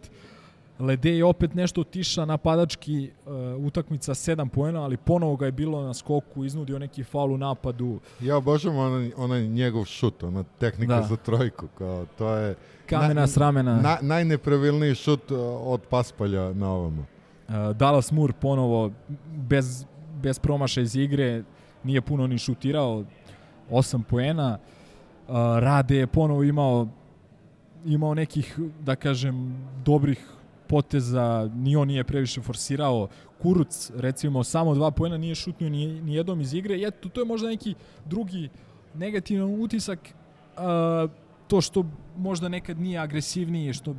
D: Lede je opet nešto tiša napadački uh, utakmica 7 poena, ali ponovo ga je bilo na skoku, iznudio neki faul u napadu.
A: Ja obožavam onaj, onaj njegov šut, ona tehnika
D: Da.
A: za trojku, kao to je...
D: Kamena s ramena.
A: Na, najnepravilniji šut uh, od paspalja na ovamo.
D: Uh, Dallas Moore ponovo bez, bez promaša iz igre, nije puno ni šutirao, 8 poena. Uh, Rade je ponovo imao imao nekih, da kažem, dobrih poteza, ni on nije previše forsirao. Kuruc, recimo, samo dva poena nije šutnio ni, ni jednom iz igre. I eto, to je možda neki drugi negativan utisak. Uh, to što možda nekad nije agresivniji, što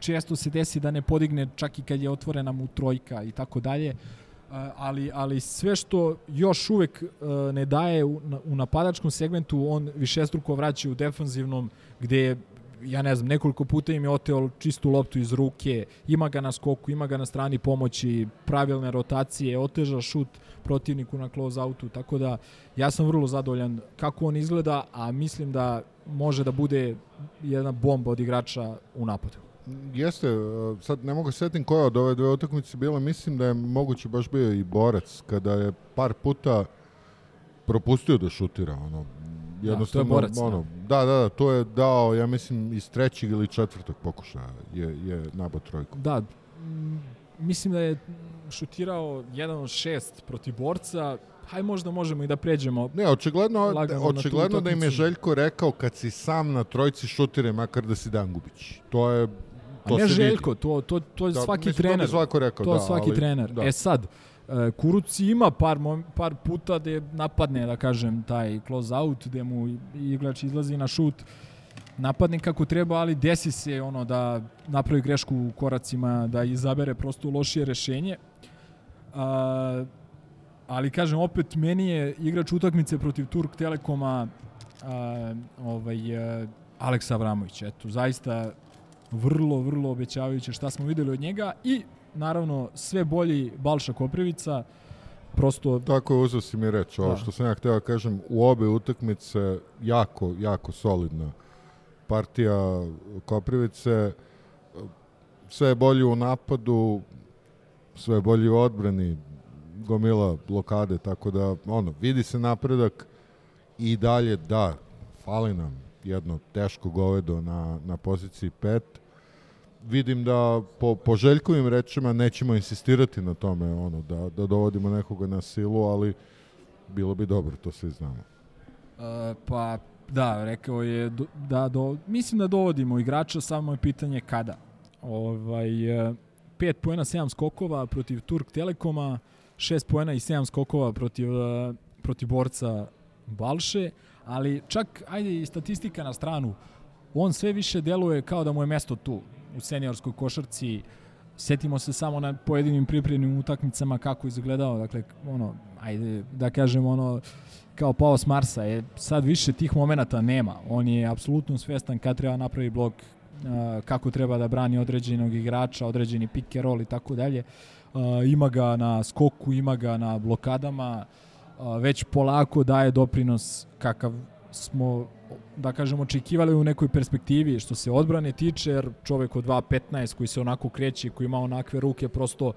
D: često se desi da ne podigne čak i kad je otvorena mu trojka i tako dalje. A, ali, ali sve što još uvek uh, ne daje u napadačkom segmentu, on višestruko vraća u defanzivnom, gde je ja ne znam, nekoliko puta im je oteo čistu loptu iz ruke, ima ga na skoku, ima ga na strani pomoći, pravilne rotacije, oteža šut protivniku na close outu, tako da ja sam vrlo zadovoljan kako on izgleda, a mislim da može da bude jedna bomba od igrača u napadu.
A: Jeste, uh, sad ne mogu se setim koja od ove dve utakmice bila, mislim da je moguće baš bio i borac, kada je par puta propustio da šutira, ono, jednostavno,
D: Borac, da.
A: ono, da, da, da, to je dao, ja mislim, iz trećeg ili četvrtog pokušaja je, je nabao trojku.
D: Da, mislim da je šutirao jedan od šest protiv borca, haj možda možemo i da pređemo.
A: Ne, očigledno, očigledno da im je. Željko rekao kad si sam na trojci šutire, makar da si Dangubić. To je
D: A
A: to
D: ne
A: se
D: Željko,
A: vidi.
D: to, to, to je
A: Da,
D: svaki
A: mislim, to
D: trener.
A: svako rekao,
D: to
A: da,
D: svaki
A: ali-
D: trener.
A: da.
D: E sad, e, Kuruc ima par, par puta gde napadne, da kažem, taj close out, gde mu igrač izlazi na šut, napadne kako treba, ali desi se ono da napravi grešku u koracima, da izabere prosto lošije rešenje. A, ali kažem, opet meni je igrač utakmice protiv Turk Telekoma a, ovaj, a, Aleksa Avramović. Eto, zaista vrlo, vrlo obećavajuće šta smo videli od njega i naravno sve bolji Balša Koprivica, prosto
A: Tako je uzeo si mi reč, ovo
D: Da.
A: što sam ja hteo da kažem, u obe utakmice jako, jako solidna partija Koprivice, sve je bolje u napadu, sve je bolje u odbrani, gomila blokade, tako da, ono, vidi se napredak i dalje, da, fali nam jedno teško govedo na, na poziciji 5. Vidim da po, po Željkovim rečima nećemo insistirati na tome, ono, da, da dovodimo nekoga na silu, ali bilo bi dobro, to svi znamo.
D: Uh, pa da, rekao je da do, mislim da dovodimo igrača, samo je pitanje kada. Ovaj, uh, 5 poena, 7 skokova protiv Turk Telekoma, 6 poena i 7 skokova protiv, uh, protiv borca Balše, ali čak, ajde i statistika na stranu, on sve više deluje kao da mu je mesto tu, u seniorskoj košarci, setimo se samo na pojedinim pripremnim utakmicama kako izgledao, dakle, ono, ajde da kažem, ono, kao pao s Marsa, je sad više tih momenata nema. On je apsolutno svestan kad treba napravi blok, kako treba da brani određenog igrača, određeni pick and roll i tako dalje. Ima ga na skoku, ima ga na blokadama, već polako daje doprinos kakav smo da kažem očekivali u nekoj perspektivi što se odbrane tiče jer čovek od 2.15 koji se onako kreće koji ima onakve ruke prosto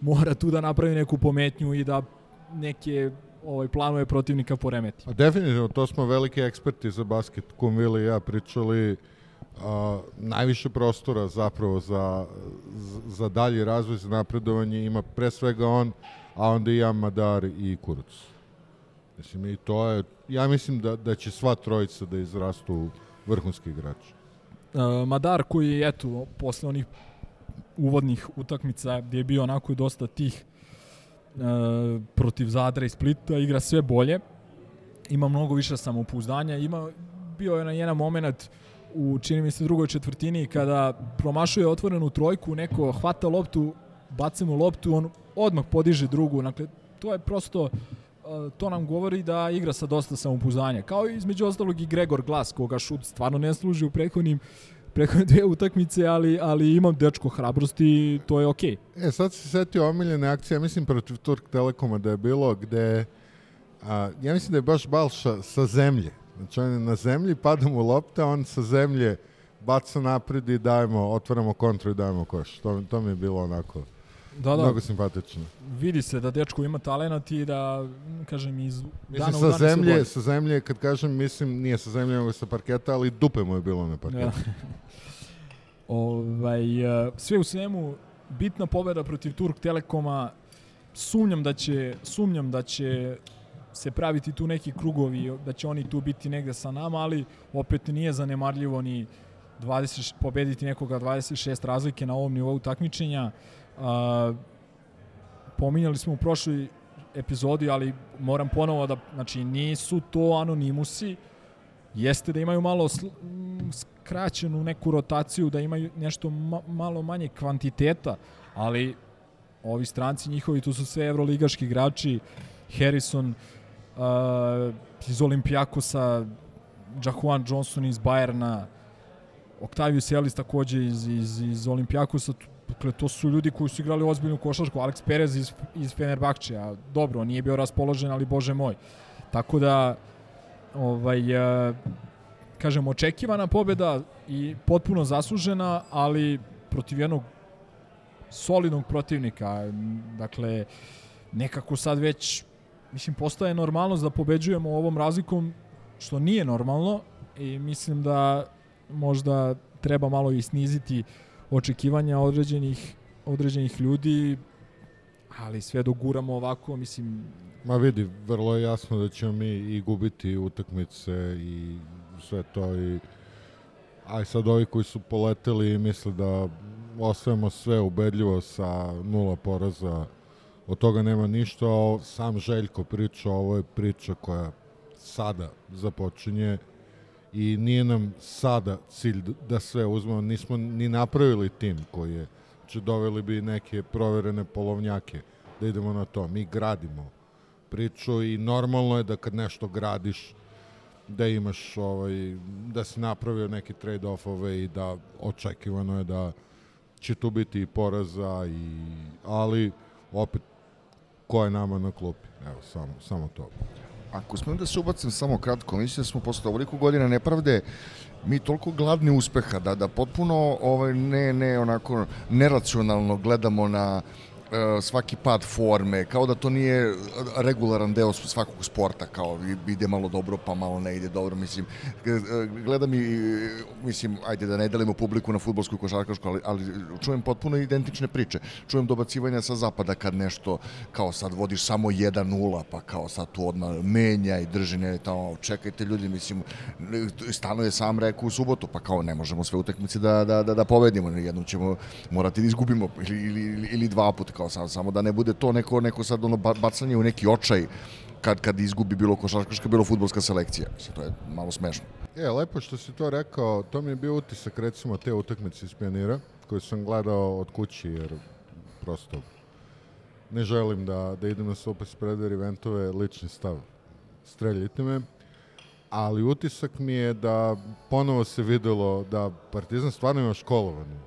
D: mora tu da napravi neku pometnju i da neke ovaj planove protivnika poremeti.
A: A definitivno, to smo veliki eksperti za basket, Kumvili i ja pričali a, najviše prostora zapravo za, za dalji razvoj, za napredovanje ima pre svega on, a onda i Amadar i Kuruc. Mislim, i to je, ja mislim da, da će sva trojica da izrastu vrhunski igrači.
D: Uh, Madar koji je, eto, posle onih uvodnih utakmica gdje je bio onako dosta tih uh, protiv Zadra i Splita, igra sve bolje, ima mnogo više samopouzdanja, ima, bio je na jedan moment u, čini mi se, drugoj četvrtini kada promašuje otvorenu trojku, neko hvata loptu, baca mu loptu, on odmah podiže drugu, dakle, to je prosto to nam govori da igra sa dosta samopouzdanja. Kao i između ostalog i Gregor Glas, koga šut stvarno ne služi u prethodnim prethodne dve utakmice, ali, ali imam dečko hrabrosti to je okej.
A: Okay. E, sad se setio omiljene akcije, mislim protiv Turk Telekoma da je bilo gde, a, ja mislim da je baš Balša sa zemlje. Znači on je na zemlji, pada mu lopta, on sa zemlje baca napred i dajemo, otvaramo kontru i dajemo koš. To, to mi je bilo onako da, da. mnogo simpatično.
D: Vidi se da dečko ima talenat i da, kažem, iz
A: mislim, dana u sa zemlje, sa zemlje, kad kažem, mislim, nije sa zemlje, nego sa parketa, ali dupe mu je bilo na parketu. Ja.
D: ovaj, uh, sve u svemu, bitna pobeda protiv Turk Telekoma, sumnjam da će, sumnjam da će se praviti tu neki krugovi, da će oni tu biti negde sa nama, ali opet nije zanemarljivo ni 20, pobediti nekoga 26 razlike na ovom nivou takmičenja. A, pominjali smo u prošloj epizodi, ali moram ponovo da, znači, nisu to anonimusi, jeste da imaju malo sl, skraćenu neku rotaciju, da imaju nešto ma, malo manje kvantiteta, ali ovi stranci njihovi, tu su sve evroligaški igrači, Harrison uh, iz Olimpijakosa, Jahuan Johnson iz Bayerna, Octavius Ellis takođe iz, iz, iz Olimpijakosa, Dakle, to su ljudi koji su igrali ozbiljnu košarku. Alex Perez iz, iz Fenerbahče, a dobro, nije bio raspoložen, ali bože moj. Tako da, ovaj, a, kažem, očekivana pobeda i potpuno zaslužena, ali protiv jednog solidnog protivnika. Dakle, nekako sad već, mislim, postaje normalnost da pobeđujemo ovom razlikom, što nije normalno i mislim da možda treba malo i sniziti uh, očekivanja određenih određenih ljudi, ali sve doguramo ovako, mislim...
A: Ma vidi, vrlo je jasno da ćemo mi i gubiti utakmice i sve to i aj sad ovi koji su poleteli i misle da osvajamo sve ubedljivo sa nula poraza, od toga nema ništa, sam Željko priča, ovo je priča koja sada započinje i nije nam sada cilj da sve uzmemo, nismo ni napravili tim koji je, znači doveli bi neke proverene polovnjake da idemo na to. Mi gradimo priču i normalno je da kad nešto gradiš da imaš ovaj, da si napravio neki trade-offove i da očekivano je da će tu biti i poraza i ali opet ko je nama na klupi? Evo samo, samo to
E: Ako smo da se ubacim samo kratko, mislim da smo posle ovoliko godina nepravde mi toliko gladni uspeha da da potpuno ovaj ne ne onako neracionalno gledamo na svaki pad forme, kao da to nije regularan deo svakog sporta, kao ide malo dobro pa malo ne ide dobro, mislim, e, gledam i, mislim, ajde da ne delimo publiku na futbolsku i košarkašku, ali, ali čujem potpuno identične priče. Čujem dobacivanja sa zapada kad nešto, kao sad vodiš samo 1-0, pa kao sad tu odmah menja i drženje, tamo, čekajte ljudi, mislim, Stano je sam rekao u subotu, pa kao ne možemo sve utakmice da, da, da, da povedimo, jednom ćemo morati da izgubimo ili, ili, ili dva puta, kao sam, samo da ne bude to neko, neko sad ono bacanje u neki očaj kad, kad izgubi bilo košarkaška, bilo futbolska selekcija. Mislim, to je malo smešno.
A: E, lepo što si to rekao, to mi je bio utisak recimo te utakmice iz Pionira, koju sam gledao od kući, jer prosto ne želim da, da idem na Super Spreader eventove, lični stav. Streljite me. Ali utisak mi je da ponovo se videlo da Partizan stvarno ima školovanu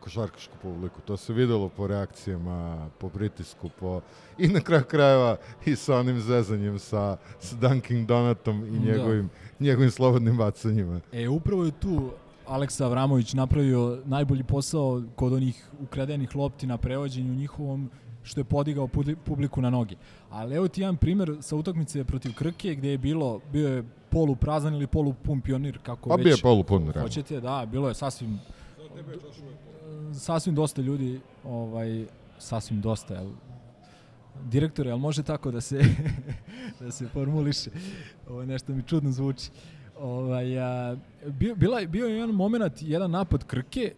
A: košarkašku publiku. To se videlo po reakcijama, po pritisku, po... i na kraju krajeva i sa onim zezanjem sa, sa Dunkin Donatom i da. njegovim, da. njegovim slobodnim bacanjima.
D: E, upravo je tu Aleksa Avramović napravio najbolji posao kod onih ukradenih lopti na prevođenju njihovom što je podigao publiku na noge. Ali evo ti jedan primer sa utakmice protiv Krke gde je bilo, bio je polu prazan ili polu pun pionir, kako
A: pa
D: već...
A: bio je polu pun,
D: Hoćete, da, bilo je sasvim sasvim dosta ljudi, ovaj, sasvim dosta, jel, direktore, jel može tako da se da se formuliše? Ovo nešto mi čudno zvuči. Ovaj, a, bio, bila, bio je jedan moment, jedan napad Krke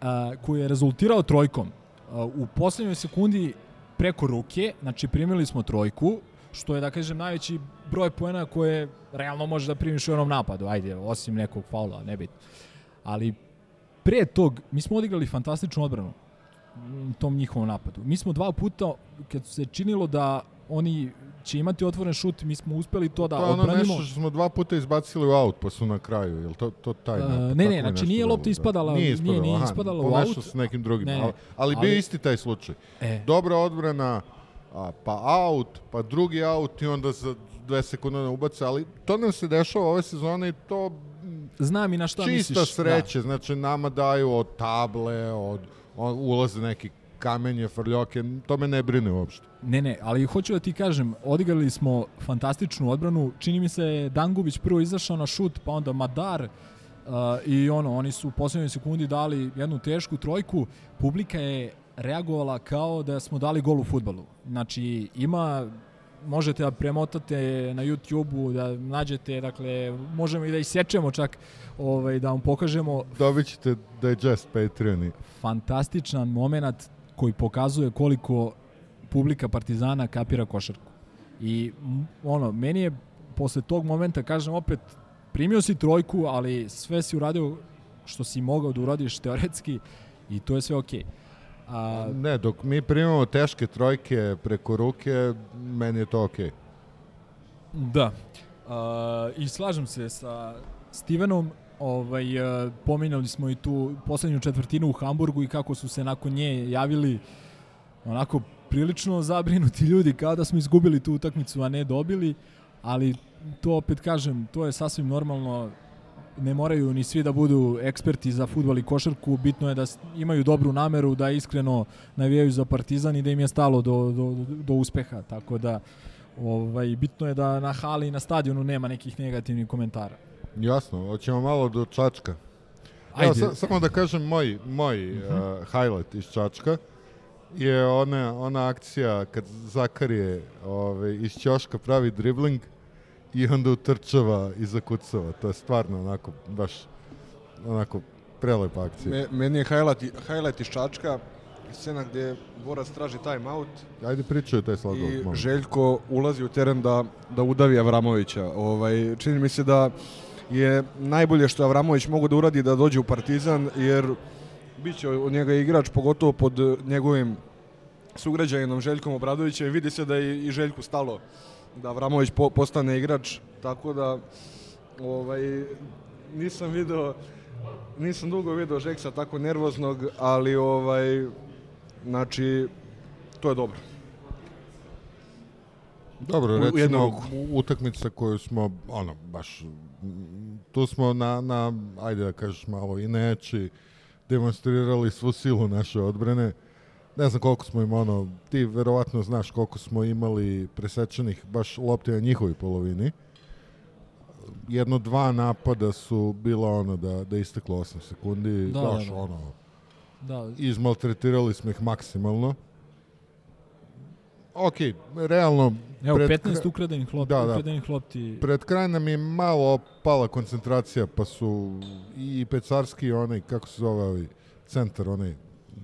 D: a, koji je rezultirao trojkom. A, u poslednjoj sekundi preko ruke, znači primili smo trojku, što je, da kažem, najveći broj poena koje realno možeš da primiš u onom napadu, ajde, osim nekog faula, nebitno. Ali pre tog, mi smo odigrali fantastičnu odbranu tom njihovom napadu. Mi smo dva puta, kad se činilo da oni će imati otvoren šut, mi smo uspeli to da
A: to
D: odbranimo. To je ono
A: nešto što smo dva puta izbacili u aut, pa su na kraju, je li to, to taj napad?
D: Uh, ne, ne, znači nije lopta ispadala, nije, ispadala, nije, nije ispadala u aut.
A: s nekim drugim, ne, ali, ali, ali bio isti taj slučaj. E. Dobra odbrana, a, pa aut, pa drugi aut i onda za dve sekunde ne ubace, ali to nam se dešava ove sezone i to
D: Znam i na šta misliš.
A: Čista sreće, da. znači nama daju od table, od, od ulaze neki kamenje, frljoke, to me ne brine uopšte.
D: Ne, ne, ali hoću da ti kažem, odigrali smo fantastičnu odbranu, čini mi se Dangubić prvo izašao na šut, pa onda Madar, uh, i ono, oni su u poslednjoj sekundi dali jednu tešku trojku, publika je reagovala kao da smo dali gol u futbalu. Znači, ima možete da premotate na YouTube-u, da nađete, dakle, možemo i da isečemo čak, ovaj, da vam pokažemo.
A: Dobit ćete Digest Patreoni.
D: Fantastičan moment koji pokazuje koliko publika Partizana kapira košarku. I ono, meni je posle tog momenta, kažem opet, primio si trojku, ali sve si uradio što si mogao da uradiš teoretski i to je sve okej. Okay.
A: A... Ne, dok mi primamo teške trojke preko ruke, meni je to okej.
D: Okay. Da. A, I slažem se sa Stevenom, ovaj, pominjali smo i tu poslednju četvrtinu u Hamburgu i kako su se nakon nje javili onako prilično zabrinuti ljudi kao da smo izgubili tu utakmicu, a ne dobili, ali to opet kažem, to je sasvim normalno ne moraju ni svi da budu eksperti za futbol i košarku, bitno je da imaju dobru nameru, da iskreno navijaju za Partizan i da im je stalo do, do, do uspeha, tako da ovaj, bitno je da na hali i na stadionu nema nekih negativnih komentara.
A: Jasno, hoćemo malo do Čačka. Ajde. Evo, sa, samo da kažem moj, moj uh -huh. uh, highlight iz Čačka je ona, ona akcija kad Zakarije ovaj, iz Ćoška pravi dribling i onda utrčava i zakucava. To je stvarno onako, baš onako prelepa akcija.
B: Me, meni je highlight, highlight iz Čačka, scena gdje Borac traži time out.
A: Ajde pričaju taj sladol.
B: I moment. Željko ulazi u teren da, da udavi Avramovića. Ovaj, čini mi se da je najbolje što Avramović mogu da uradi da dođe u Partizan, jer bit će od njega igrač, pogotovo pod njegovim sugrađajinom Željkom Obradovićem. Vidi se da je i Željku stalo da Vramović po, postane igrač, tako da ovaj, nisam video nisam dugo video Žeksa tako nervoznog, ali ovaj znači to je dobro.
A: Dobro, recimo utakmica koju smo ono baš tu smo na, na ajde da kažeš malo i neći demonstrirali svu silu naše odbrane ne znam koliko smo im ono, ti verovatno znaš koliko smo imali presečenih baš lopte na njihovoj polovini. Jedno dva napada su bila ono da, da isteklo 8 sekundi,
D: Da,
A: baš
D: da, da.
A: ono,
D: Da,
A: izmaltretirali smo ih maksimalno. Ok, realno...
D: Evo,
A: pred
D: 15
A: kra-
D: ukradenih lopti,
A: Da, da.
D: ukradenih lopti.
A: Pred kraj nam je malo pala koncentracija, pa su i Pecarski i onaj, kako se zove ovaj centar, onaj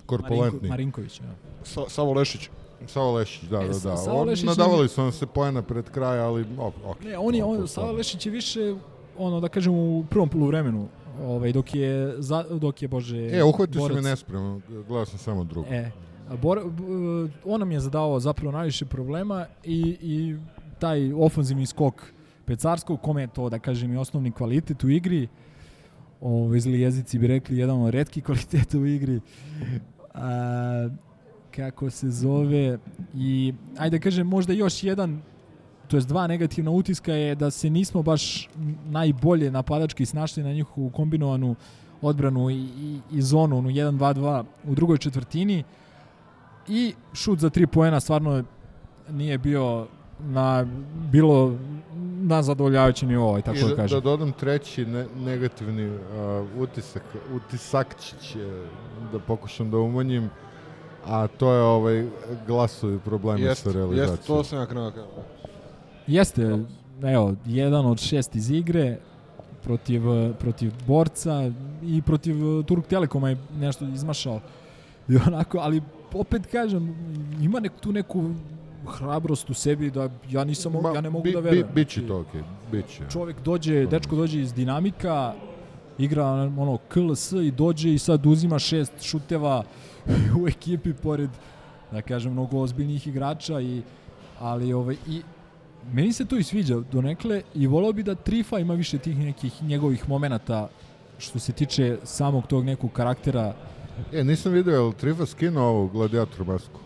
A: korpulentni.
D: Marinko, Marinković, ja.
B: Sa, Savo Lešić.
A: Savo Lešić, da,
D: E,
A: da, da.
D: Savo
A: On,
D: Lešić
A: nadavali su nam se poena pred kraj, ali ok, ok.
D: Ne, on je, on, Sava
A: stvarno.
D: Lešić je više, ono, da kažem, u prvom poluvremenu, ovaj, dok je, za, dok je, bože,
A: E, uhvatio sam
D: borac-
A: me nespremno, gledao sam samo drugo.
D: E, Bor, b, on nam je zadao zapravo najviše problema i, i taj ofanzivni skok Pecarskog, kome je to, da kažem, i osnovni kvalitet u igri, Ove, zli jezici bi rekli, jedan od redkih kvaliteta u igri. A, kako se zove i ajde da kažem možda još jedan to jest dva negativna utiska je da se nismo baš najbolje napadački snašli na njihovu kombinovanu odbranu i, i, i zonu, onu 1-2-2 u drugoj četvrtini i šut za tri poena stvarno nije bio na bilo na zadovoljavajući nivou, aj tako
A: I
D: da,
A: da,
D: kažem.
A: da dodam treći ne, negativni uh, utisak, utisakčić, je, da pokušam da umanjim, a to je ovaj glasovi problemi
B: Jeste,
A: sa
B: jeste,
A: realizacijom.
B: to sam ja krenuo. kao.
D: Jeste, evo, jedan od šest iz igre protiv, protiv borca i protiv Turk Telekoma je nešto izmašao. I onako, ali opet kažem, ima nek, tu neku hrabrost u sebi da ja nisam mogu, ja ne mogu
A: bi,
D: da verujem.
A: Bi, biće to okej, biće.
D: Čovjek dođe, dečko dođe iz dinamika, igra ono KLS i dođe i sad uzima šest šuteva u ekipi pored da kažem mnogo ozbiljnih igrača i ali ovaj i meni se to i sviđa donekle i volao bi da Trifa ima više tih nekih njegovih momenata što se tiče samog tog nekog karaktera
A: E, nisam vidio, je li Trifa skinuo ovu gladiator masku?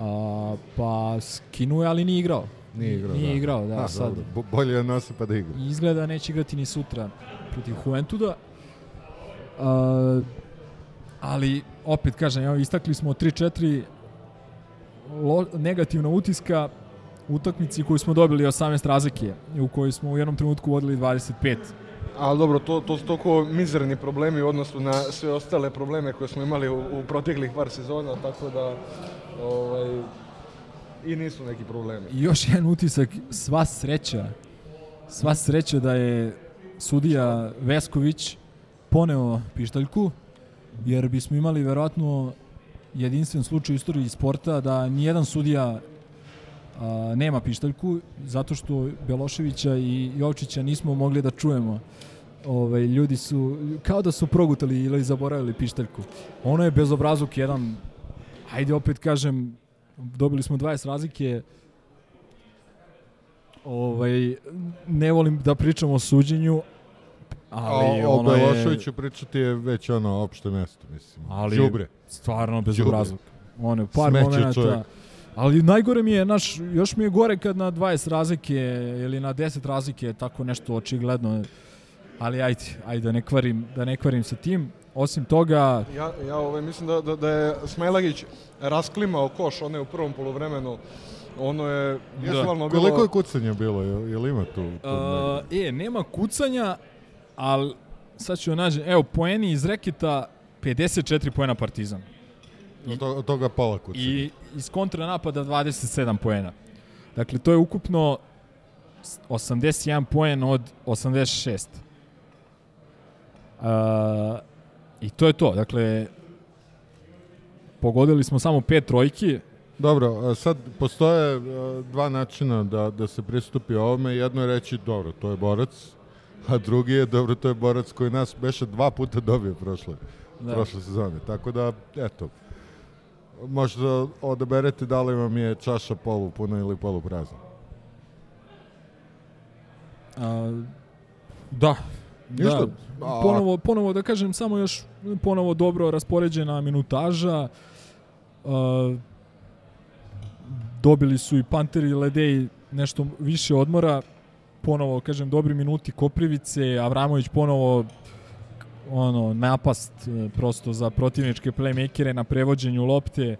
D: A, pa skinuje ali nije igrao
A: Nije igrao,
D: nije
A: da.
D: igrao da
A: A,
D: sad
A: dobro, bo- bolje da nosi pa da igra.
D: I izgleda da neće igrati ni sutra protiv Juventuda. Uh, ali, opet kažem, evo, istakli smo 3-4 lo, negativna utiska u utakmici koju smo dobili 18 razlike i u kojoj smo u jednom trenutku vodili 25.
B: Ali dobro, to, to su toliko mizerni problemi u odnosu na sve ostale probleme koje smo imali u, u proteklih par sezona, tako da ovaj, i nisu neki problemi.
D: I još jedan utisak, sva sreća, sva sreća da je sudija Vesković poneo pištaljku, jer bismo imali verovatno jedinstven slučaj u istoriji sporta da nijedan sudija a, nema pištaljku, zato što Beloševića i Jovčića nismo mogli da čujemo. Ovaj, ljudi su, kao da su progutali ili zaboravili pištaljku. Ono je bezobrazluk jedan, ajde opet kažem, dobili smo 20 razlike, ovaj, ne volim da pričam o suđenju, ali
A: o, o
D: ono je
A: Beloševiću pričati je već ono opšte mesto, mislim.
D: ali
A: Đubre.
D: stvarno bezobrazluk. Ono, je par
A: Smeće
D: momenata.
A: čovjek.
D: Ali najgore mi je, naš, još mi je gore kad na 20 razlike ili na 10 razlike tako nešto očigledno. Ali ajde, ajde da ne kvarim, da ne kvarim sa tim. Osim toga,
B: Ja, ja ovaj, mislim da, da, da je Smajlagić rasklimao koš one u prvom poluvremenu. Ono je bukvalno bilo...
A: Koliko je kucanja bilo? Je, je li ima tu? tu
D: Uh, e, nema kucanja, ali sad ću da nađem, evo, poeni iz reketa 54 poena Partizan.
A: od, to, od toga pola kucanja.
D: I iz kontranapada 27 poena. Dakle, to je ukupno s- 81 poen od 86. Uh, I to je to. Dakle, pogodili smo samo pet trojki.
A: Dobro, sad postoje a, dva načina da, da se pristupi ovome. Jedno je reći, dobro, to je borac, a drugi je, dobro, to je borac koji nas beše dva puta dobio prošle,
D: Da.
A: prošle sezone. Tako da, eto, možda odaberete da li vam je čaša polu puna ili polu prazna.
D: A, da.
A: Ništa.
D: Da.
A: A-
D: Ponovo, ponovo da kažem, samo još ponovo dobro raspoređena minutaža. Dobili su i Panteri i Ledeji nešto više odmora. Ponovo, kažem, dobri minuti Koprivice, Avramović ponovo ono napast e, prosto za protivničke playmakere na prevođenju lopte.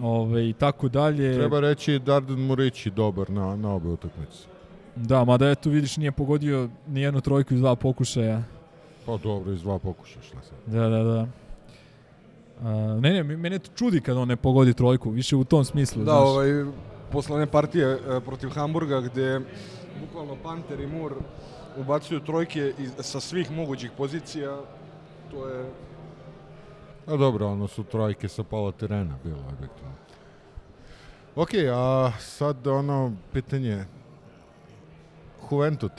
D: ove, i tako dalje.
A: Treba reći Dardan Murići dobar na, na obe utakmice.
D: Da, mada eto vidiš nije pogodio ni jednu trojku iz dva pokušaja.
A: Pa dobro, iz dva pokušaja, šta sad.
D: Da, da, da. A, ne, ne, mene to čudi kad on ne pogodi trojku, više u tom smislu.
B: Da,
D: znaš.
B: ovaj, posle one partije e, protiv Hamburga gde bukvalno Panter i Mur ubacuju trojke iz, sa svih mogućih pozicija, to je
A: A dobro, ono su trojke sa pola terena bilo objektivno. Ok, a sad ono pitanje Juventud.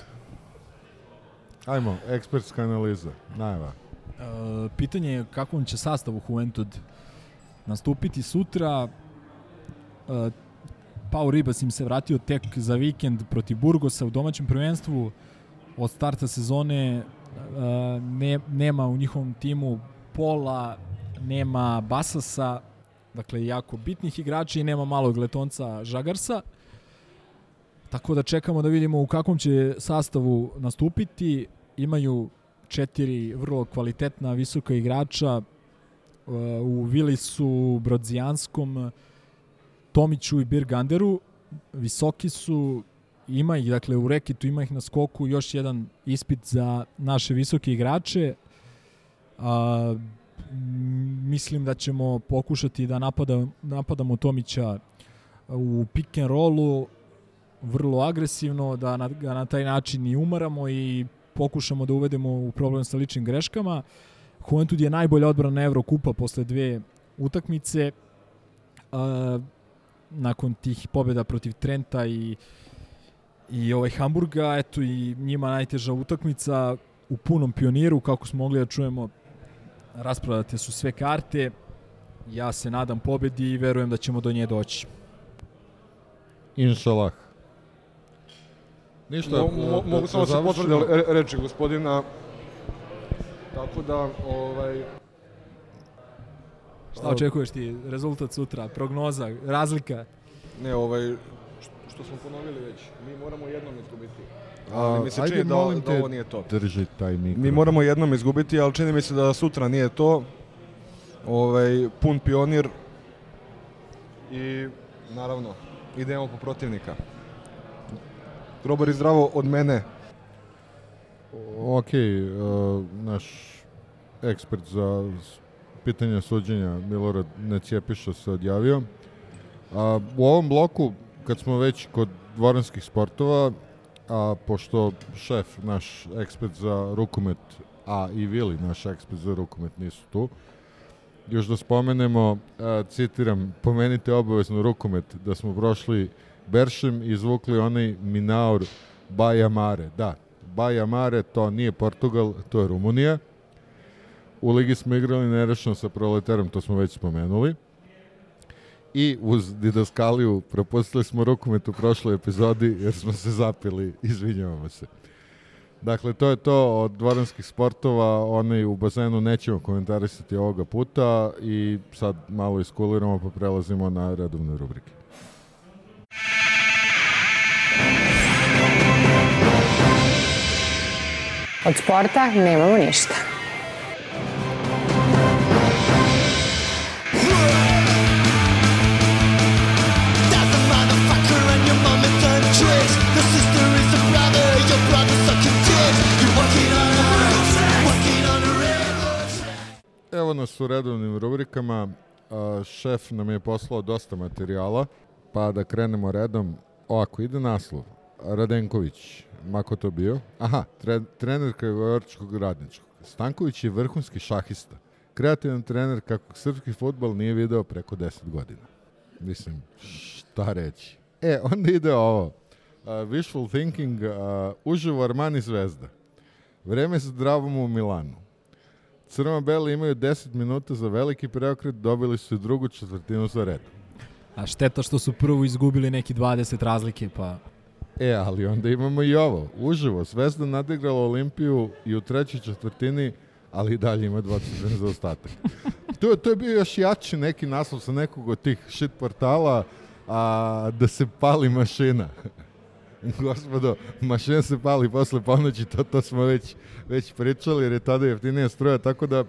A: Ajmo, ekspertska analiza, najava.
D: E, pitanje je kakvom će sastavu Juventud nastupiti sutra. E, Pau Ribas im se vratio tek za vikend protiv Burgosa u domaćem prvenstvu. Od starta sezone e, ne, nema u njihovom timu Pola, nema Basasa, dakle jako bitnih igrača i nema malog letonca Žagarsa. Tako da čekamo da vidimo u kakvom će sastavu nastupiti. Imaju četiri vrlo kvalitetna visoka igrača uh, u Vilisu, Brodzijanskom, Tomiću i Birganderu. Visoki su, ima ih, dakle u rekitu ima ih na skoku još jedan ispit za naše visoke igrače. A, mislim da ćemo pokušati da napada, napadamo Tomića u pick and rollu vrlo agresivno, da na, ga na taj način i umaramo i pokušamo da uvedemo u problem sa ličnim greškama. Juventud je najbolja odbrana Evrokupa posle dve utakmice. A, nakon tih pobjeda protiv Trenta i i ovaj Hamburga, eto i njima najteža utakmica u punom pioniru, kako smo mogli da čujemo, rasprodate su sve karte. Ja se nadam pobedi i verujem da ćemo do nje doći.
A: Inšalah. Ništa,
B: Mo, mo,
A: da-
B: mogu
A: da
B: samo se
A: završimo.
B: potvrde re- reči gospodina. Tako da, ovaj,
D: Šta očekuješ ti? Rezultat sutra, prognoza, razlika?
B: ne, ovaj, što, što smo ponovili već, mi moramo jednom izgubiti.
A: A,
B: Ali mi se čini da,
A: molim
B: da ovo nije to.
A: Drži taj mikro.
B: Mi moramo jednom izgubiti, ali čini mi se da sutra nije to. Ovaj, pun pionir i naravno idemo po protivnika. Grobar i zdravo od mene.
A: Ok, uh, naš ekspert za pitanja suđenja Milorad Necijepiša se odjavio. A, u ovom bloku, kad smo već kod dvoranskih sportova, a pošto šef, naš ekspert za rukomet, a i Vili, naš ekspert za rukomet, nisu tu, još da spomenemo, a, citiram, pomenite obavezno rukomet, da smo prošli Beršem izvukli onaj Minaur Bajamare. Da, Bajamare, to nije Portugal, to je Rumunija. U ligi smo igrali nerešeno sa Proletarom, to smo već spomenuli. I uz Didaskaliju propustili smo rukomet u prošloj epizodi jer smo se zapili, izvinjavamo se. Dakle, to je to od dvoranskih sportova, onaj u bazenu nećemo komentarisati ovoga puta i sad malo iskuliramo pa prelazimo na redovne rubrike.
J: Od sporta nemamo ništa.
A: Evo nas u redovnim rubrikama. Šef nam je poslao dosta materijala, pa da krenemo redom. Ovako, ide naslov. Radenković, mako to bio. Aha, tre, trener Kragujevčkog radničkog. Stanković je vrhunski šahista. Kreativan trener kakvog srpski futbol nije video preko 10 godina. Mislim, šta reći. E, onda ide ovo. Uh, wishful thinking, uh, uživo Armani zvezda. Vreme za dravom u Milanu. Crno-beli imaju 10 minuta za veliki preokret, dobili su i drugu četvrtinu za red.
D: A šteta što su prvo izgubili neki 20 razlike, pa
A: E, ali onda imamo i ovo. Uživo, Zvezda nadigrala Olimpiju i u trećoj četvrtini, ali i dalje ima 20 za ostatak. to, to je bio još jači neki naslov sa nekog od tih shit portala, a, da se pali mašina. Gospodo, mašin se pali posle ponoći, to, to smo već, već pričali jer je tada jeftinija struja, tako da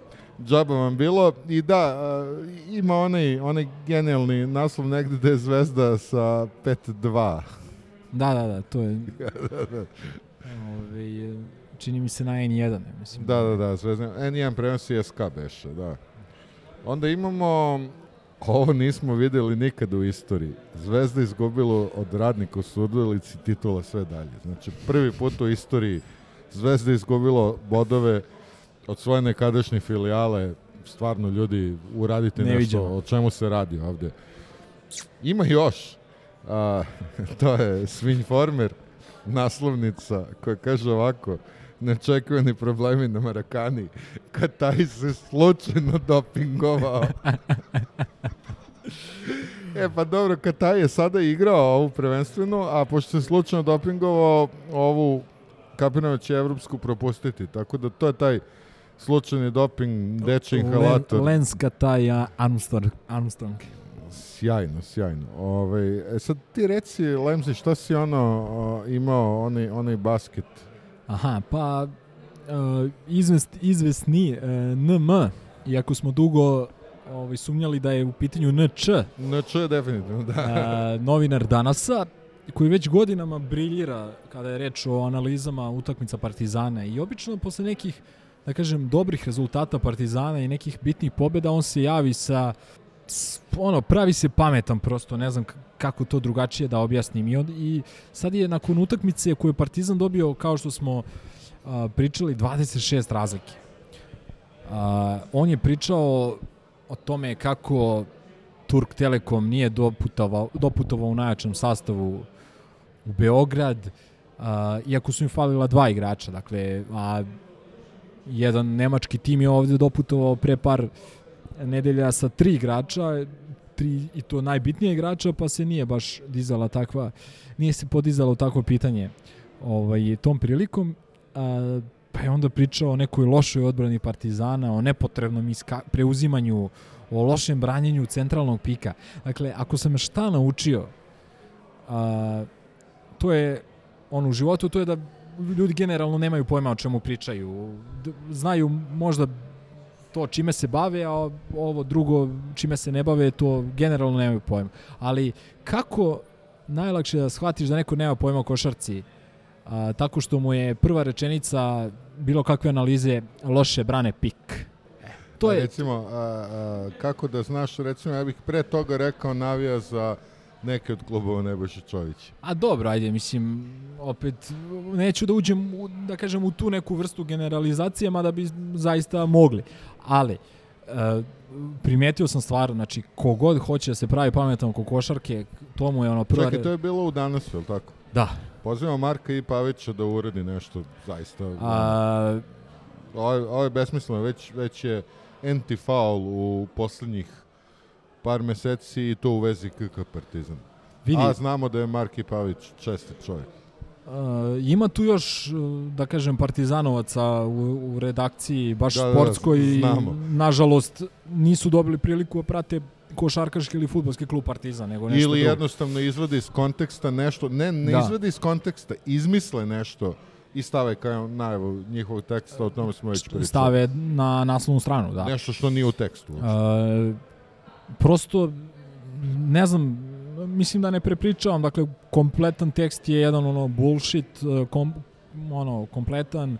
A: džaba vam bilo. I da, a, ima onaj, onaj genijalni naslov negde da je zvezda sa 5-2.
D: Da, da, da, to je...
A: da, da.
D: Ove, čini mi se na N1, ne, mislim.
A: Da, da, da, Zvezda. N1 prenosi SK beše, da. Onda imamo, ovo nismo videli nikada u istoriji. Zvezda izgubilo od radnika u Surdulici titula sve dalje. Znači, prvi put u istoriji Zvezda izgubilo bodove od svoje nekadašnje filijale. Stvarno, ljudi, uradite nešto
D: Neviđeno.
A: o čemu se radi ovde. Ima još. A, to je Svinjformer, naslovnica koja kaže ovako neočekivani problemi na Marakani kad taj se slučajno dopingovao. e pa dobro, kad taj je sada igrao ovu prvenstvenu, a pošto se slučajno dopingovao ovu kapirano će evropsku propustiti, tako da to je taj slučajni doping, deči inhalator.
D: Len, Lenska taj a, Armstrong, Armstrong.
A: Sjajno, sjajno. Ove, e sad ti reci, Lemzi, šta si ono o, imao, onaj, onaj basket?
D: Aha, pa uh, izvest, izvesni uh, NM, iako smo dugo ovaj, sumnjali da je u pitanju NČ,
A: NČ definitivno, da.
D: uh, novinar Danasa, koji već godinama briljira kada je reč o analizama utakmica Partizana i obično posle nekih da kažem dobrih rezultata Partizana i nekih bitnih pobjeda on se javi sa ono pravi se pametan prosto ne znam kako to drugačije da objasnim. I, on, i sad je nakon utakmice koju je Partizan dobio kao što smo a, pričali 26 razlike. A, on je pričao o tome kako Turk Telekom nije doputovao, doputovao u najjačem sastavu u Beograd, a, iako su im falila dva igrača, dakle, a jedan nemački tim je ovde doputovao pre par nedelja sa tri igrača, tri i to najbitnije igrača, pa se nije baš dizala takva, nije se podizalo takvo pitanje ovaj, tom prilikom. A, pa je onda pričao o nekoj lošoj odbrani Partizana, o nepotrebnom iska, preuzimanju, o lošem branjenju centralnog pika. Dakle, ako sam šta naučio, a, to je on u životu, to je da ljudi generalno nemaju pojma o čemu pričaju. Znaju možda to čime se bave, a ovo drugo čime se ne bave, to generalno nemaju pojma. Ali kako najlakše da shvatiš da neko nema pojma o košarci, a, tako što mu je prva rečenica bilo kakve analize loše brane pik. E, to je,
A: Recimo, a, a, kako da znaš, recimo, ja bih pre toga rekao navija za neke od klubova Nebojša Čovića.
D: A dobro, ajde, mislim, opet, neću da uđem, u, da kažem, u tu neku vrstu generalizacije, mada bi zaista mogli. Ali, e, primetio sam stvar, znači, kogod hoće da se pravi pametan oko košarke, to mu je ono prva...
A: Čekaj, to je bilo u danas, je li tako?
D: Da.
A: Pozivamo Marka i Pavića da uradi nešto zaista.
D: A,
A: Ovo, ovo je besmisleno, već, već je anti-foul u poslednjih par meseci i to u vezi KK Partizan.
D: Vidi.
A: A znamo da je Marki Pavić čestit čovjek.
D: Uh, ima tu još, uh, da kažem, partizanovaca u, u redakciji, baš
A: Da, da,
D: sportskoj i
A: znamo.
D: nažalost nisu dobili priliku da prate košarkaški ili futbolski klub Partizan, nego nešto
A: Ili
D: drugo.
A: jednostavno izvadi iz konteksta nešto, ne, ne
D: Da.
A: izvadi iz konteksta, izmisle nešto i stave kao najavu njihovog teksta, o tome smo već pričali.
D: Stave na naslovnu stranu, da.
A: Nešto što nije u tekstu. uopšte.
D: Uh, prosto, ne znam, mislim da ne prepričavam, dakle, kompletan tekst je jedan ono bullshit, uh, kom, ono, kompletan,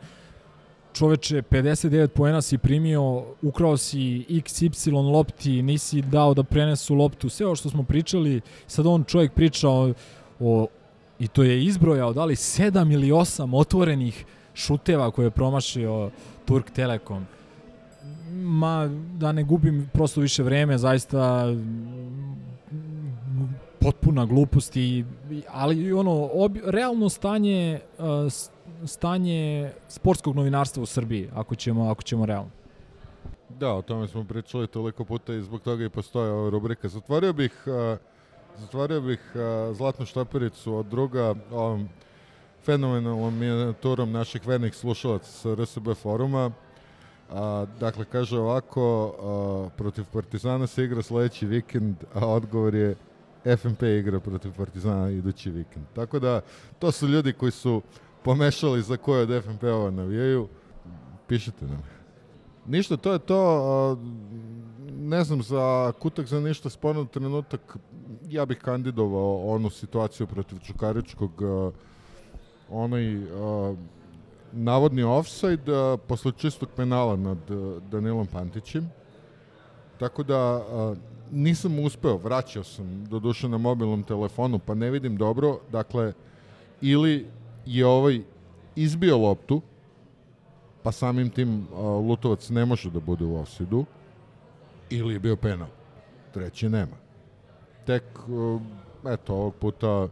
D: čoveče, 59 poena si primio, ukrao si XY lopti, nisi dao da prenesu loptu, sve ovo što smo pričali, sad on čovjek priča o, o i to je izbrojao, da li 7 ili 8 otvorenih šuteva koje je promašio Turk Telekom. Ma, da ne gubim prosto više vreme, zaista potpuna glupost i, ali ono, obi, realno stanje stanje sportskog novinarstva u Srbiji, ako ćemo, ako ćemo realno.
A: Da, o tome smo pričali toliko puta i zbog toga i postoje ova rubrika. Zatvorio bih, zatvorio bih zlatnu štapericu od druga ovom fenomenalnom minijaturom naših vernih slušalaca sa RSB foruma. A, dakle, kaže ovako, a, protiv Partizana se igra sledeći vikend, a odgovor je FNP igra protiv Partizana idući vikend. Tako da, to su ljudi koji su pomešali za koje od FNP-ova navijaju. Pišite nam. Ništa, to je to. a, Ne znam, za kutak za ništa sporno trenutak ja bih kandidovao onu situaciju protiv Čukaričkog a, onaj a, navodni offside a, posle čistog penala nad a, Danilom Pantićem. Tako da a, nisam uspeo, vraćao sam do duše na mobilnom telefonu, pa ne vidim dobro. Dakle, ili je ovaj izbio loptu, pa samim tim a, Lutovac ne može da bude u offside-u, ili je bio penal. Treći nema. Tek, a, eto, ovog puta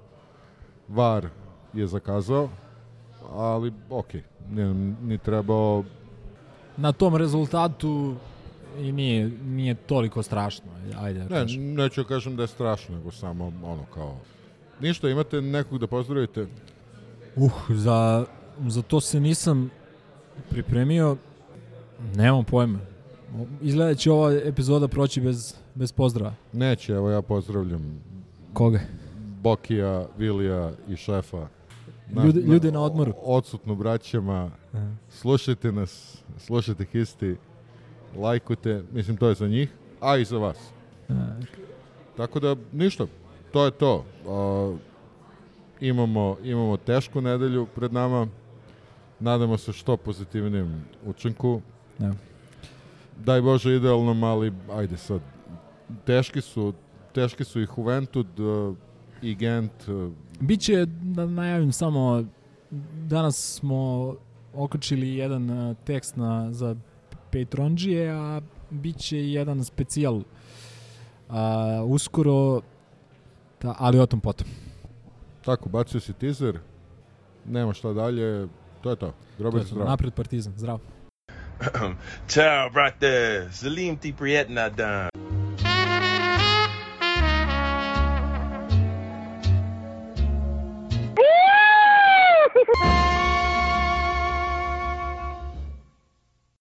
A: VAR je zakazao, ali okej, nam ni trebao
D: Na tom rezultatu i nije, nije toliko strašno. Ajde, da
A: Ne,
D: kažem.
A: neću kažem da je strašno, nego samo ono kao... Ništa, imate nekog da pozdravite?
D: Uh, za, za to se nisam pripremio. Nemam pojma. Izgleda da će ova epizoda proći bez, bez pozdrava.
A: Neće, evo ja pozdravljam
D: Koga?
A: Bokija, Vilija i šefa.
D: Ljude- ljude na odmoru.
A: Odsutnu braćama.
D: Aha.
A: Slušajte nas, slušajte Histi, lajkujte, mislim to je za njih, a i za vas. Tako da, ništa, to je to. A, imamo, imamo tešku nedelju pred nama. Nadamo se što pozitivnijem učinku.
D: Da.
A: Daj Bože idealnom, ali ajde sad. Teški su, teški su i Juventud uh, i Gent. Uh,
D: Biće, da najavim samo, danas smo okačili jedan uh, tekst na, za Patronđije, a bit će i jedan specijal a, uskoro, da, ali o tom potom.
A: tako, bacio si teaser. Nema šta dalje. To je to.
D: To
A: Grobac
D: je to.
A: zdrav.
D: Napred Partizan, zdravo.
K: Ciao, brate. Salim ti prijetna dan.